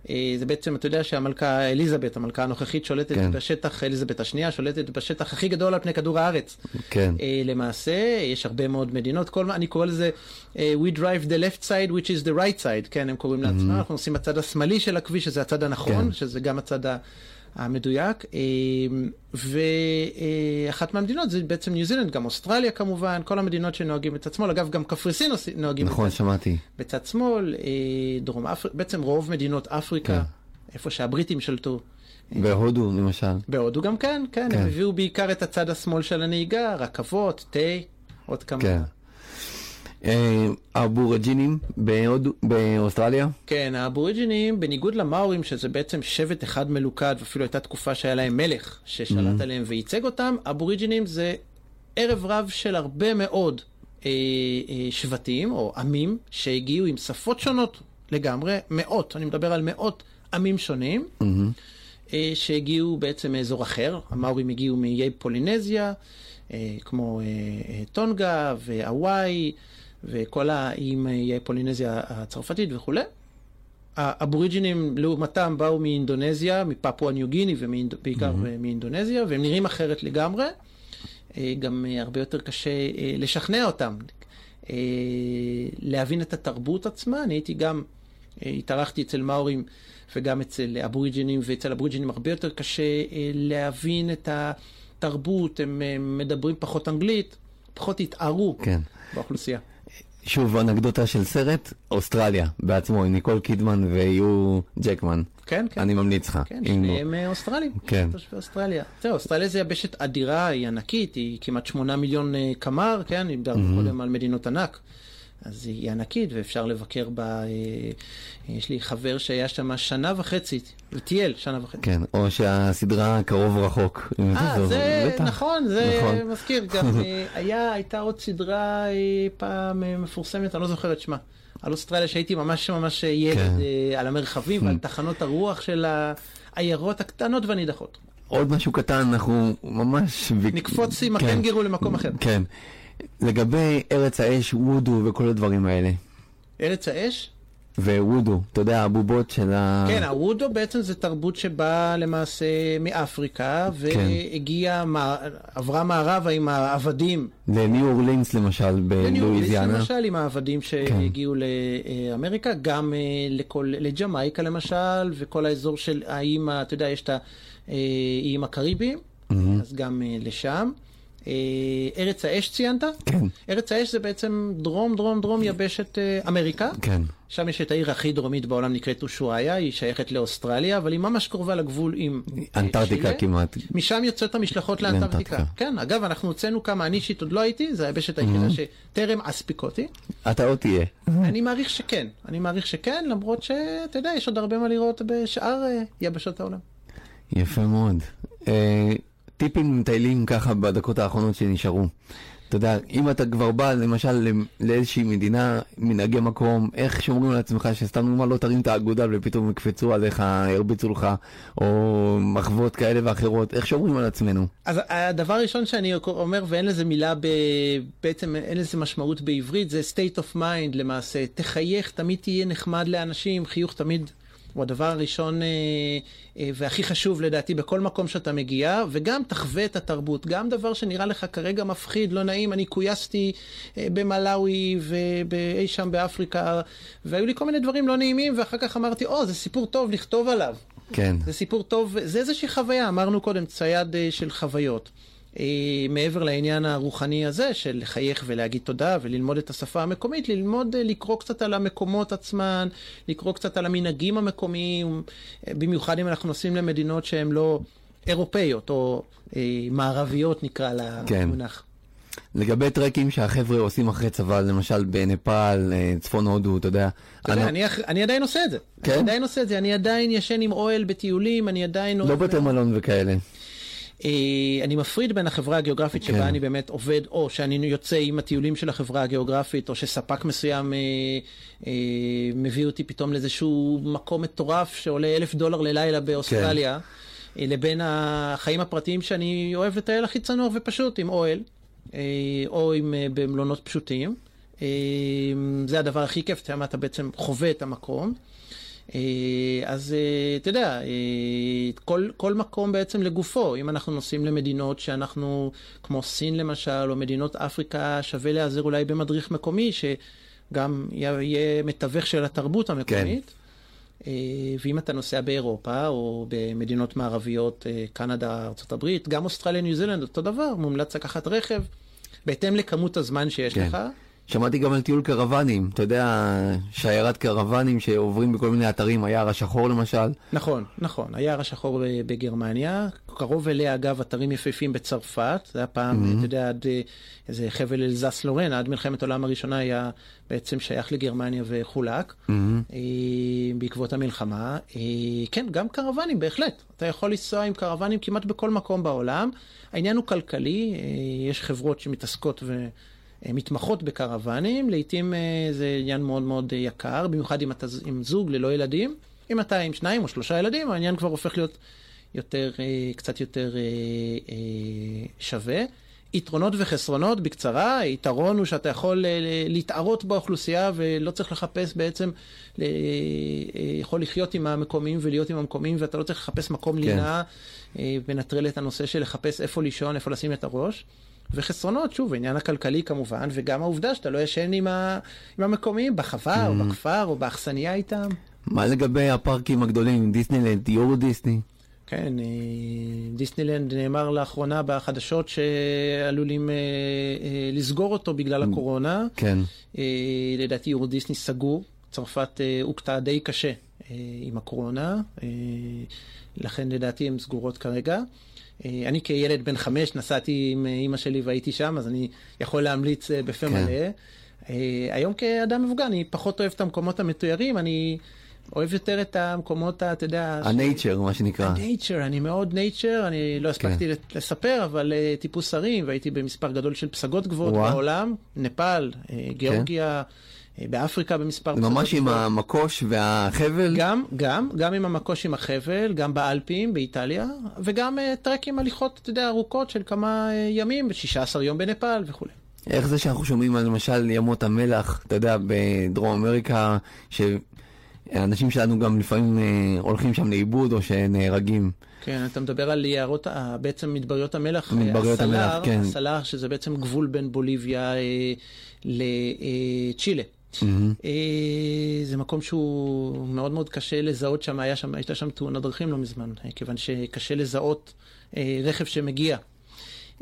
אה, זה בעצם, אתה יודע שהמלכה אליזבת, המלכה הנוכחית, שולטת כן. בשטח, אליזבת השנייה, שולטת בשטח הכי גדול על פני כדור הארץ. כן. אה, למעשה, יש הרבה מאוד מדינות, כל מה, אני קורא לזה, אה, we drive the left side, which is the right side, כן, הם קוראים לעצמם, mm-hmm. אנחנו נוסעים בצד השמאלי של הכביש, שזה הצד הנכון, כן. שזה גם הצד ה... המדויק, אמ, ואחת מהמדינות זה בעצם ניו זילנד, גם אוסטרליה כמובן, כל המדינות שנוהגים בצד שמאל, אגב גם קפריסין נוהגים נכון, בצד, שמעתי. בצד שמאל, אה, דרום אפריקה, בעצם רוב מדינות אפריקה, כן. איפה שהבריטים שלטו. בהודו למשל. בהודו גם כן, כן, כן, הם הביאו בעיקר את הצד השמאל של הנהיגה, רכבות, תה, עוד כמה. כן. האבורג'ינים באוסטרליה? כן, האבורג'ינים, בניגוד למאורים, שזה בעצם שבט אחד מלוכד, ואפילו הייתה תקופה שהיה להם מלך ששלט mm-hmm. עליהם וייצג אותם, אבוריג'ינים זה ערב רב של הרבה מאוד אה, אה, שבטים או עמים שהגיעו עם שפות שונות לגמרי, מאות, אני מדבר על מאות עמים שונים, mm-hmm. אה, שהגיעו בעצם מאזור אחר, המאורים הגיעו מאיי פולינזיה, אה, כמו אה, אה, טונגה והוואי. וכל האיים איי פולינזיה הצרפתית וכולי. האבוריג'ינים לעומתם באו מאינדונזיה, מפפואה ניו גיני ובעיקר mm-hmm. מאינדונזיה, והם נראים אחרת לגמרי. אה, גם אה, הרבה יותר קשה אה, לשכנע אותם, להבין את התרבות עצמה. אני הייתי גם, התארחתי אצל מאורים וגם אצל אבוריג'ינים, ואצל אבוריג'ינים הרבה יותר קשה להבין את ה... תרבות, הם מדברים פחות אנגלית, פחות התערו כן. באוכלוסייה. שוב, אנקדוטה של סרט, אוסטרליה בעצמו, עם ניקול קידמן ויו ג'קמן. כן, כן. אני ממליץ לך. כן, שניהם אה, אוסטרלים. כן. תושבי אוסטרליה. זהו, אוסטרליה זה יבשת אדירה, היא ענקית, היא כמעט שמונה מיליון אה, קמ"ר, כן? דיברנו קודם על מדינות ענק. אז היא ענקית ואפשר לבקר בה, אה, יש לי חבר שהיה שם שנה וחצי, וטייל שנה וחצי. כן, או שהסדרה קרוב רחוק. אה, זוכר. זה בטח. נכון, זה נכון. מזכיר. גם [laughs] אה, היה, הייתה עוד סדרה אה, פעם מפורסמת, אני לא זוכר את שמה. על אוסטרליה שהייתי ממש ממש ילד, כן. על המרחבים ועל תחנות הרוח של העיירות הקטנות והנידחות. עוד משהו קטן, אנחנו ממש... נקפוץ עם כן. הקנגרו למקום אחר. כן. לגבי ארץ האש, וודו וכל הדברים האלה. ארץ האש? ווודו, אתה יודע, הבובות של ה... כן, הוודו בעצם זה תרבות שבאה למעשה מאפריקה, כן. והגיעה, מע- עברה מערבה עם העבדים לניו אורלינס למשל, בניו אורליס בלואיזיאנה. למשל, עם העבדים שהגיעו לאמריקה, גם אה, לכל, לג'מייקה למשל, וכל האזור של האיים, אתה יודע, יש את האיים הקריביים, אז גם אה, לשם. אה, ארץ האש ציינת? כן, ארץ האש זה בעצם דרום, דרום, דרום יבשת אה, אמריקה. כן. שם יש את העיר הכי דרומית בעולם, נקראת אושואיה, היא שייכת לאוסטרליה, אבל היא ממש קרובה לגבול עם אה, אנטארקטיקה. כמעט. משם יוצאות המשלחות לאנטארקטיקה. כן, אגב, אנחנו הוצאנו כמה, אני אישית עוד לא הייתי, זו היבשת היחידה שטרם אספיקותי. אתה עוד תהיה. אני מעריך שכן, אני מעריך שכן, למרות שאתה יודע, יש עוד הרבה מה לראות בשאר יבשות העולם. יפה מאוד. טיפים מטיילים ככה בדקות האחרונות שנשארו. אתה יודע, אם אתה כבר בא למשל למ- לאיזושהי מדינה, מנהגי מקום, איך שומרים על עצמך שסתם נאמר לא תרים את האגודל ופתאום יקפצו עליך, ירביצו לך, או מחוות כאלה ואחרות, איך שומרים על עצמנו? אז הדבר הראשון שאני אומר, ואין לזה מילה, ב... בעצם אין לזה משמעות בעברית, זה state of mind למעשה. תחייך, תמיד תהיה נחמד לאנשים, חיוך תמיד הוא הדבר הראשון אה, אה, והכי חשוב לדעתי בכל מקום שאתה מגיע, וגם תחווה את התרבות. גם דבר שנראה לך כרגע מפחיד, לא נעים, אני כויסתי אה, במלאווי ואי שם באפריקה, והיו לי כל מיני דברים לא נעימים, ואחר כך אמרתי, או, זה סיפור טוב לכתוב עליו. כן. זה סיפור טוב, זה איזושהי חוויה, אמרנו קודם, צייד אה, של חוויות. אה, מעבר לעניין הרוחני הזה של לחייך ולהגיד תודה וללמוד את השפה המקומית, ללמוד אה, לקרוא קצת על המקומות עצמן, לקרוא קצת על המנהגים המקומיים, אה, במיוחד אם אנחנו נוסעים למדינות שהן לא אירופאיות או אה, מערביות נקרא כן. למונח. לגבי טרקים שהחבר'ה עושים אחרי צבא, למשל בנפאל, צפון הודו, אתה יודע. אתה יודע, אני- אני, אח- אני עדיין עושה את זה. כן? אני עדיין עושה את זה, אני עדיין ישן עם אוהל בטיולים, אני עדיין... לא בתי מלון וכאלה. אה, אני מפריד בין החברה הגיאוגרפית שבה כן. אני באמת עובד, או שאני יוצא עם הטיולים של החברה הגיאוגרפית, או שספק מסוים אה, אה, מביא אותי פתאום לאיזשהו מקום מטורף שעולה אלף דולר ללילה באוסטרליה, אה, לבין החיים הפרטיים שאני אוהב לטייל הכי צנוע ופשוט, עם אוהל, או עם, במלונות פשוטים. זה הדבר הכי כיף, אתה בעצם חווה את המקום. אה, אז אה, אתה יודע, אה, כל, כל מקום בעצם לגופו, אם אנחנו נוסעים למדינות שאנחנו, כמו סין למשל, או מדינות אפריקה, שווה להיעזר אולי במדריך מקומי, שגם יהיה מתווך של התרבות המקומית. אה, ואם אתה נוסע באירופה, או במדינות מערביות, קנדה, ארה"ב, גם אוסטרליה, ניו זילנד, אותו דבר, מומלץ לקחת רכב, בהתאם לכמות הזמן שיש כן. לך. שמעתי גם על טיול קרוונים, אתה יודע, שיירת קרוונים שעוברים בכל מיני אתרים, היער השחור למשל. נכון, נכון. היער השחור בגרמניה, קרוב אליה אגב אתרים יפהפים בצרפת, זה היה פעם, אתה יודע, עד איזה חבל אלזס לורן, עד מלחמת העולם הראשונה היה בעצם שייך לגרמניה וחולק, אה, בעקבות המלחמה. אה, כן, גם קרוונים, בהחלט. אתה יכול לנסוע עם קרוונים כמעט בכל מקום בעולם. העניין הוא כלכלי, אה, יש חברות שמתעסקות ו... אה, מתמחות בקרוונים, לעיתים אה, זה עניין מאוד מאוד אה, יקר, במיוחד אם אתה עם זוג ללא ילדים. אם אתה עם שניים או שלושה ילדים, העניין כבר הופך להיות יותר, קצת יותר שווה. יתרונות וחסרונות בקצרה, היתרון הוא שאתה יכול להתערות באוכלוסייה ולא צריך לחפש בעצם, יכול לחיות עם המקומיים ולהיות עם המקומיים ואתה לא צריך לחפש מקום כן. לינה ונטרל את הנושא של לחפש איפה לישון, איפה לשים את הראש. וחסרונות, שוב, העניין הכלכלי כמובן, וגם העובדה שאתה לא ישן עם, ה... עם המקומיים בחווה או בכפר או באכסניה איתם. מה לגבי הפארקים הגדולים, דיסנילנד, יורו דיסני? כן, אה, דיסנילנד נאמר לאחרונה בחדשות שעלולים אה, אה, לסגור אותו בגלל הקורונה. כן. לדעתי יורו דיסני סגור, צרפת הוכתה די קשה עם הקורונה, לכן לדעתי הן סגורות כרגע. אה, אני כילד בן חמש נסעתי עם אה, אימא שלי והייתי שם, אז אני יכול להמליץ אה, בפה כן. מלא. היום כאדם מבוגר אני פחות אוהב את המקומות המתוירים, אני אוהב יותר את המקומות, אתה יודע... ש- ה nature, מה שנקרא. nature, אני מאוד nature, אני לא הספקתי כן. לספר, אבל טיפוס הרים, והייתי במספר גדול של פסגות גבוהות. בעולם, נפאל, אה, גיאורגיה, אה, באפריקה במספר ממש עם. המכוש והחבל. גם, גם, גם עם המכוש עם החבל, גם באלפים, באיטליה, וגם אה, טרק עם הליכות, אתה יודע, ארוכות של כמה אה, ימים, 16 יום בנפאל וכולי. איך זה שאנחנו שומעים על למשל ימות המלח, אתה יודע, בדרום אמריקה, שאנשים שלנו גם לפעמים אה, הולכים שם לאיבוד או שנהרגים. כן, אתה מדבר על יערות, בעצם מדבריות המלח, מדבריות אה, המלח, הסלר, כן. הסלר, שזה בעצם גבול בין בוליביה אה, לצ'ילה. מהמם. אה, זה מקום שהוא מאוד מאוד קשה לזהות שם, היה שם, הייתה שם תאונת דרכים לא מזמן, אה, כיוון שקשה לזהות אה, רכב שמגיע.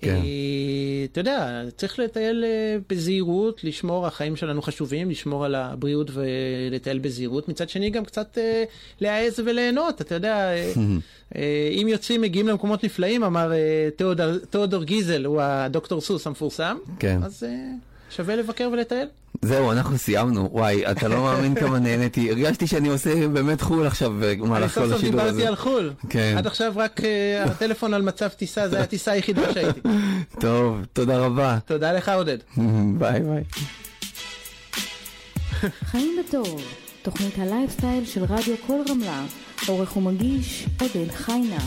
כן. אתה יודע, צריך לטייל בזהירות, לשמור, החיים שלנו חשובים, לשמור על הבריאות ולטייל בזהירות. מצד שני, גם קצת להעז וליהנות, אתה יודע, [laughs] אם יוצאים, מגיעים למקומות נפלאים, אמר תיאודור, גיזל, הוא הדוקטור סוס המפורסם, כן. אז שווה לבקר ולטייל. זהו, אנחנו סיימנו. וואי, אתה לא מאמין כמה נהניתי. הרגשתי שאני עושה באמת חו"ל עכשיו אני במהלך סוף כל סוף השידור דיברתי הזה. על חו"ל. כן. עד עכשיו רק אה, הטלפון על מצב טיסה, זו הייתה הטיסה היחידה שהייתי. [laughs] טוב, תודה רבה. תודה לך, עודד. [laughs] ביי ביי. חיים בטוב, תוכנית הלייפסטייל של רדיו כל רמלה, עורך ומגיש עודד חיינה.